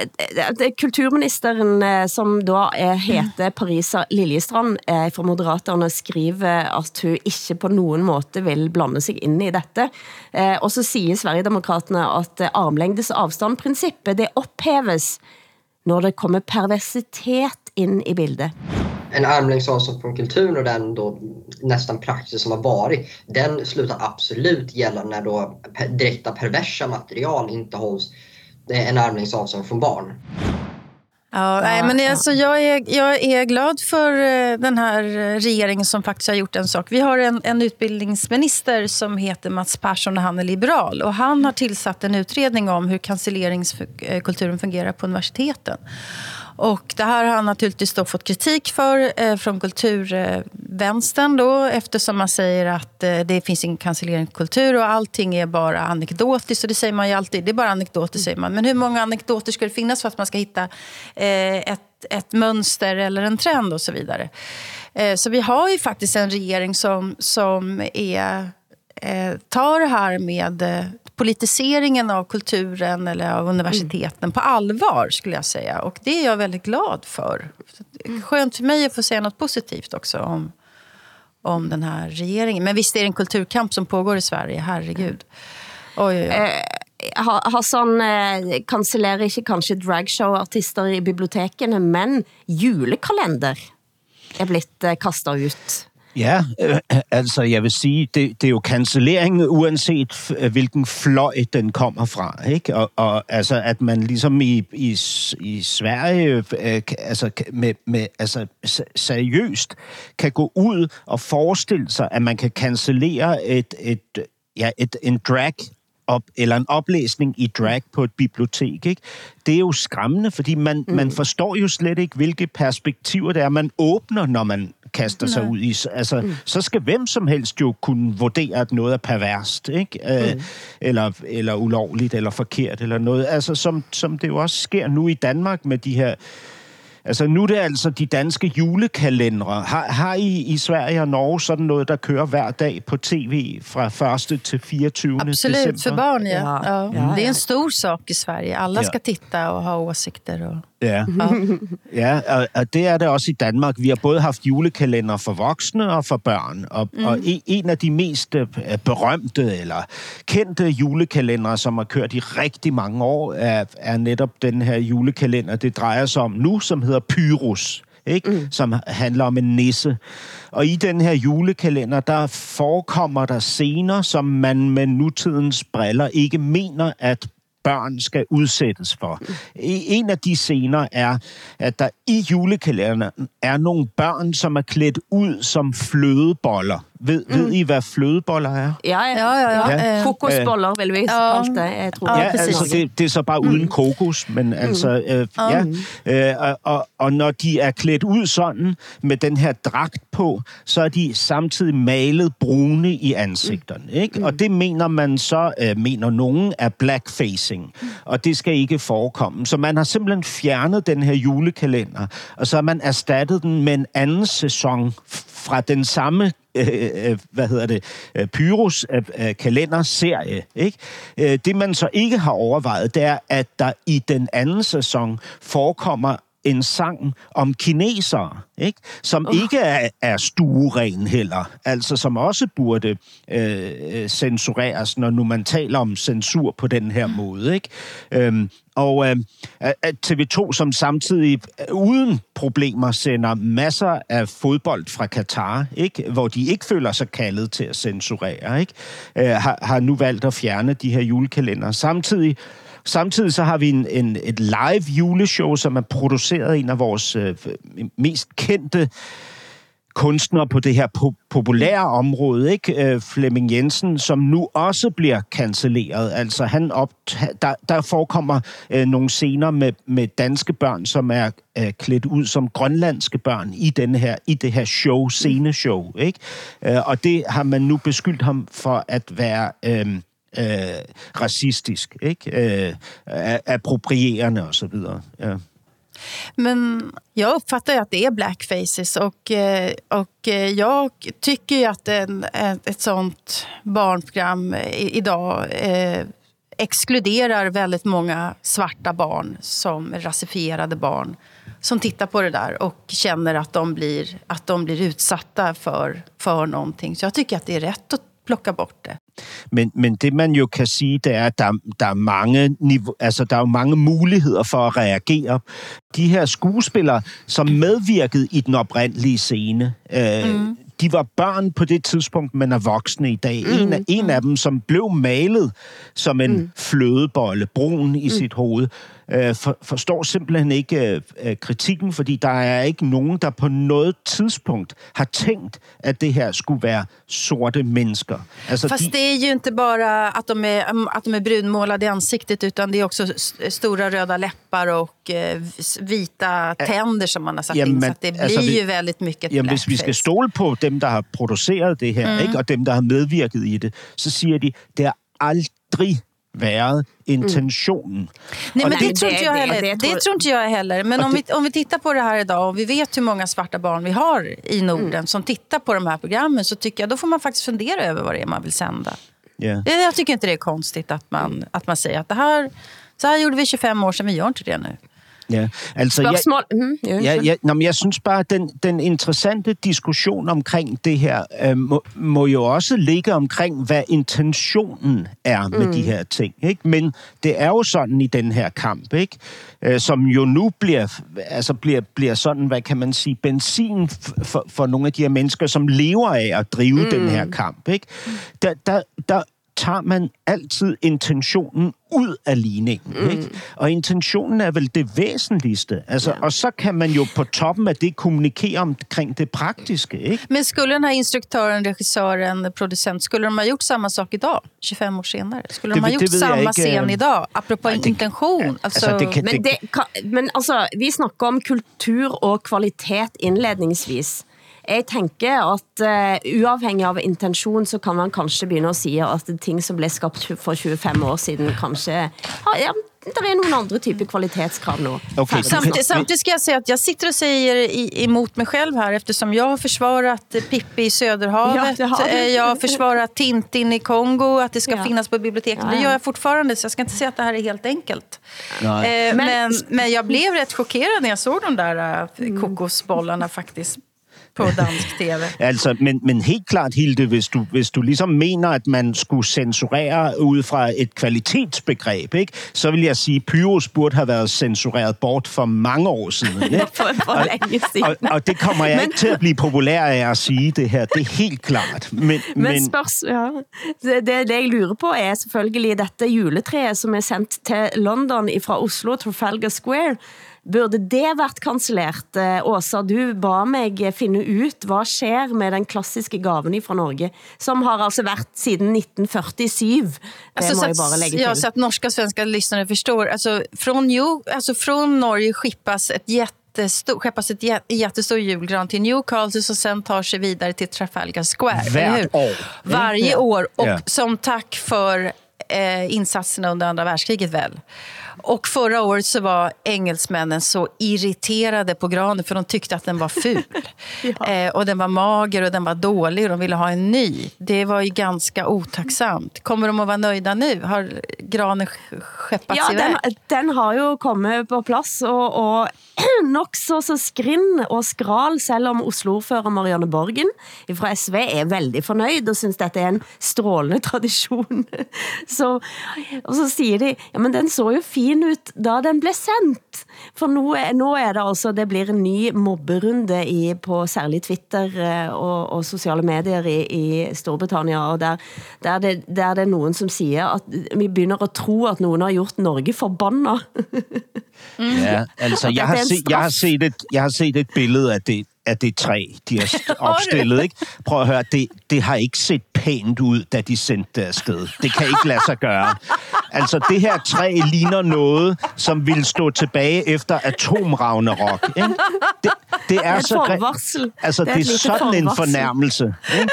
Det er kulturministeren, eh, som da er, heter Parisa Liljestrand eh, fra Moderaterne, skriver at hun ikke på nogen måte vil blande sig ind i. Eh, og så siger Sverigedemokraterne at eh, armlængdes afstandprincippet, det ophæves når det kommer perversitet ind i bildet en armlängds avstånd från kulturen och den då nästan praxis som har varit, den slutar absolut gälla när då direkta perversa material inte hålls en armlängds avstånd från barn. Ja, nej, men alltså, jag, är, jag är glad för eh, den här regeringen som faktiskt har gjort en sak. Vi har en, en utbildningsminister som heter Mats Persson och han är liberal. Och han har tillsatt en utredning om hur cancelleringskulturen fungerar på universiteten. Och det här har han naturligtvis då fått kritik för eh, från kulturvänstern då, eftersom man säger att eh, det finns ingen cancelleringskultur och allting är bara anekdotiskt. Och det säger man ju alltid, det är bara anekdoter säger man. Men hur många anekdoter ska det finnas för att man ska hitta eh, ett, ett mönster eller en trend och så vidare. Eh, så vi har ju faktiskt en regering som, som är, eh, tar det här med eh, politiseringen av kulturen eller av universiteten mm. på allvar skulle jag säga. Och det är jag väldigt glad för. Skönt för mig att få säga något positivt också om, om den här regeringen. Men visst är det en kulturkamp som pågår i Sverige, herregud. Oj, oj, oj. Eh, Hassan eh, kansellerer ikke kanskje dragshow-artister i bibliotekene, men julekalender er blitt eh, kastet ut. Ja, øh, altså jeg vil sige, det, det er jo cancellering, uanset hvilken fløj den kommer fra. Ikke? Og, og altså, at man ligesom i, i, i Sverige øh, altså, med, med, altså, seriøst kan gå ud og forestille sig, at man kan cancellere et, et, ja, et, en drag op, eller en oplæsning i drag på et bibliotek. Ikke? Det er jo skræmmende, fordi man, mm. man forstår jo slet ikke, hvilke perspektiver det er, man åbner, når man kaster sig ud i. Altså, mm. så skal hvem som helst jo kunne vurdere, at noget er perverst, ikke? Øh, mm. eller, eller ulovligt, eller forkert, eller noget. Altså, som, som det jo også sker nu i Danmark med de her Altså nu er det altså de danske julekalendere. Har, har I i Sverige og Norge sådan noget, der kører hver dag på tv fra 1. til 24. Absolut, december? för barn ja. Ja. ja. ja. Det är en stor sak i Sverige. Alla ja. ska titta och ha åsikter. Och... Ja, ja og, og det er det også i Danmark. Vi har både haft julekalender for voksne og for børn. Og, mm. og en af de mest øh, berømte eller kendte julekalendere, som har kørt i rigtig mange år, er, er netop den her julekalender, det drejer sig om nu, som hedder Pyrus ikke? Mm. som handler om en nisse. Og i den her julekalender, der forekommer der scener, som man med nutidens briller ikke mener, at børn skal udsættes for. En af de scener er, at der i julekalenderen er nogle børn, som er klædt ud som flødeboller. Ved, mm. ved I, hvad flødeboller er? Ja, ja, ja. ja. ja. Kokosboller, vel vi ja. det, jeg tror. Ja, altså, det, det er så bare mm. uden kokos, men mm. altså, øh, ja. Øh, og, og, og når de er klædt ud sådan, med den her dragt på, så er de samtidig malet brune i ansigterne, mm. ikke? Og det mener man så, øh, mener nogen, er blackfacing, og det skal ikke forekomme. Så man har simpelthen fjernet den her julekalender, og så har man erstattet den med en anden sæson fra den samme øh, øh, hvad hedder det, øh, Pyrus øh, øh, kalenderserie. Ikke? Øh, det man så ikke har overvejet, det er, at der i den anden sæson forekommer en sang om kinesere, ikke? som uh. ikke er, er stueren heller, altså som også burde øh, censureres, når nu man taler om censur på den her måde. Ikke? Øhm, og øh, TV2, som samtidig øh, uden problemer sender masser af fodbold fra Katar, ikke? hvor de ikke føler sig kaldet til at censurere, ikke? Øh, har, har nu valgt at fjerne de her julekalender. Samtidig Samtidig så har vi en, en, et live juleshow, som er produceret af en af vores øh, mest kendte kunstnere på det her po- populære område, ikke? Øh, Flemming Jensen, som nu også bliver cancelleret. Altså han op, der, der forekommer øh, nogle scener med, med danske børn, som er øh, klædt ud som grønlandske børn i, den her, i det her show, sceneshow. Ikke? Øh, og det har man nu beskyldt ham for at være... Øh, øh, racistisk, ikke? Øh, approprierende og så videre. Ja. Men jag uppfattar ju att det är blackfaces och, eh, och eh, jag tycker ju att en, ett sånt barnprogram idag eh, exkluderar väldigt många svarta barn som rasifierade barn som tittar på det där och känner att de blir, att de blir utsatta för, för någonting. Så jag tycker att det är rätt att plocka bort det. Men, men det man jo kan sige, det er, at der, der, er mange niveau, altså, der er jo mange muligheder for at reagere. De her skuespillere, som medvirkede i den oprindelige scene, øh, mm. de var børn på det tidspunkt, men er voksne i dag. Mm. En, af, en af dem, som blev malet som en mm. flødebolle, brun i mm. sit hoved, øh, for, forstår simpelthen ikke øh, kritikken, fordi der er ikke nogen, der på noget tidspunkt har tänkt att det här skulle vara sorte mennesker. Alltså Fast de... det är ju inte bara att de, är, att de är brunmålade i ansiktet utan det är också stora röda läppar och eh, vita tänder som man har satt jamen, in. Så det blir alltså, ju väldigt mycket jamen, Hvis vi ska stole på dem, der har produceret det her, mm. ikke, og dem, der har medvirket i det, så siger de, det er aldrig været intentionen. Mm. Nej, men det, det, tror inte jag heller. Det, det, det tror inte jag heller. Men om vi, om vi tittar på det här idag och vi vet hur många svarta barn vi har i Norden mm. som tittar på de här programmen så tycker jag då får man faktiskt fundera över vad det är man vill sända. Yeah. Jag tycker inte det är konstigt att man, att man säger att det här, så här gjorde vi 25 år sedan, vi gör inte det nu. Ja, altså, Spørgsmål? Jeg, mm, ja, ja, nå, men jeg synes bare, at den, den interessante diskussion omkring det her øh, må, må jo også ligge omkring, hvad intentionen er med mm. de her ting. Ikke? Men det er jo sådan i den her kamp, ikke? Øh, som jo nu bliver, altså bliver, bliver sådan, hvad kan man sige, benzin for, for nogle af de her mennesker, som lever af at drive mm. den her kamp. Ikke? Der, der, der tager man altid intentionen ud af ligningen. Mm. Ikke? Og intentionen er vel det væsentligste. Altså, ja. Og så kan man jo på toppen af det kommunikere omkring det praktiske. Ikke? Men skulle den här instruktören, regissören, producent, skulle de ha gjort samma sak idag, 25 år senere? Skulle de det, ha gjort samma ikke, scen idag, apropå nej, intention? Altså, altså, det kan, men, det, kan, men altså, vi snakker om kultur og kvalitet indledningsvis. Jeg tænker at uh, uafhængig av intention, så kan man kanskje begynde at sige, at ting, som blev skabt for 25 år siden, kanskje har, ja, der er nogle andre typer kvalitetskrav nu. Okay, samtidigt, samtidigt ska jag säga att jag sitter och säger emot mig själv här eftersom jag har försvarat Pippi i Söderhavet. Ja, har eh, jag har försvarat Tintin i Kongo, att det ska ja. finnas på biblioteket. Ja, ja. Det gör jag fortfarande, så jag ska inte säga att det här är helt enkelt. Eh, men, men, men jag blev rätt chockerad när jag såg de där uh, kokosbollarna faktiskt på dansk tv. altså, men, men helt klart, Hilde, hvis du, hvis du ligesom mener, at man skulle censurere ud fra et kvalitetsbegreb, ikke? så vil jeg sige, at Pyrus burde have været censureret bort for mange år siden. Ikke? for, for længe siden. Og, og, og det kommer jeg men... ikke til at blive populær af at sige det her. Det er helt klart. Men, men, men spørs, ja. det, det, det jeg lurer på er selvfølgelig dette juletræet, som er sendt til London fra Oslo, Trafalgar Square, Burde det været kansellert? Eh, Åsa, du ba mig finde ut, hvad sker med den klassiske gaven fra Norge, som har altså været siden 1947. Det alltså, må jag bara lägga till. Ja, så att norska svenska lyssnare förstår. Alltså, från, jo, alltså, från Norge skippas ett jättestor, skeppas ett jättestor julgran till Newcastle som sen tar sig vidare till Trafalgar Square. Varje år. Varje år. Och yeah. som tack för eh, insatserna under andra världskriget väl. Och förra året så var engelsmännen så irriterade på granen för de tyckte att den var ful. ja. eh, och den var mager och den var dålig och de ville ha en ny. Det var ju ganska otacksamt. Kommer de att vara nöjda nu? Har granen skeppats ja, iväg? Den, den har ju kommit på plats och, och nok så, så skrinn og skral, selv om Oslo-ordfører Marianne Borgen fra SV er veldig fornøyd og synes dette er en strålende tradition. så, og så siger de, ja, men den så jo fin ut, da den blev sendt. For nu, nu er det altså, det blir en ny mobberunde i, på særlig Twitter eh, og, og sociale medier i, i Storbritannien, og der, der, det, der det er nogen, som siger, at vi begynder at tro, at nogen har gjort Norge forbanna. Ja, altså, jeg har, set, jeg, har set et, jeg har set et billede af det, af det træ, de har opstillet. Ikke? Prøv at høre, det, det har ikke set pænt ud, da de sendte det afsted. Det kan ikke lade sig gøre. Altså, det her træ ligner noget, som ville stå tilbage efter atomravnerok. Ikke? Det, det er, så gre-. Altså, Det det er sådan en fornærmelse. Ikke?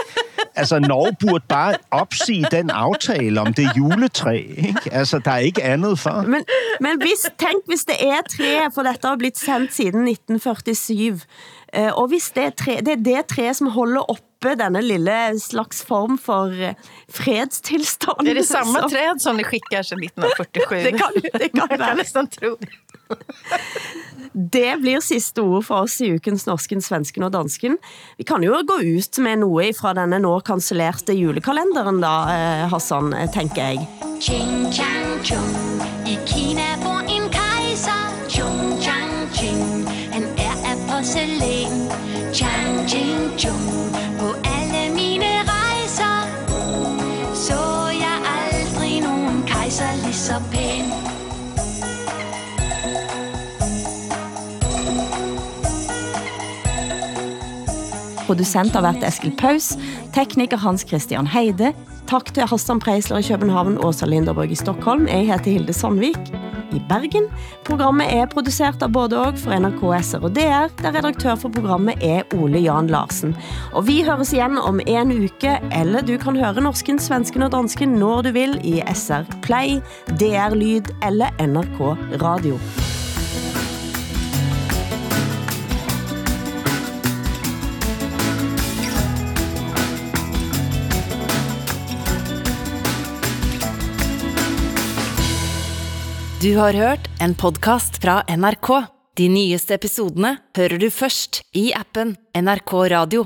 Altså, Norge burde bare opsige den aftale om det juletræ. Ikke? Altså, der er ikke andet for. Men, men hvis, tænk, hvis det er tre, for dette har blitt sendt siden 1947, eh, og hvis det er, tre, det er det tre som holder oppe denne lille slags form for eh, fredstilstand. Är det samma så- träd som ni skickar sedan 1947? Det kan, det kan Jag kan være. nästan tro det. Det blir sidste ord for oss i ukens Norsken, Svensken og Dansken. Vi kan jo gå ut med noe fra denne nå kansellerte julekalenderen da, eh, Hassan, eh, tænker jeg. Ching chang chung. I Kina ching Producent har været Eskil Paus, tekniker Hans Christian Heide. Tak til Hassan Preisler i København og Åsa Linderborg i Stockholm. Jeg heter Hilde Sandvik i Bergen. Programmet er produceret av både og for NRK, SR og DR, der redaktør for programmet er Ole Jan Larsen. Og vi høres igen om en uke, eller du kan høre norsken, svensken og dansken når du vil i SR Play, DR Lyd eller NRK Radio. Du har hørt en podcast fra NRK. De nyeste episodene hører du først i appen NRK Radio.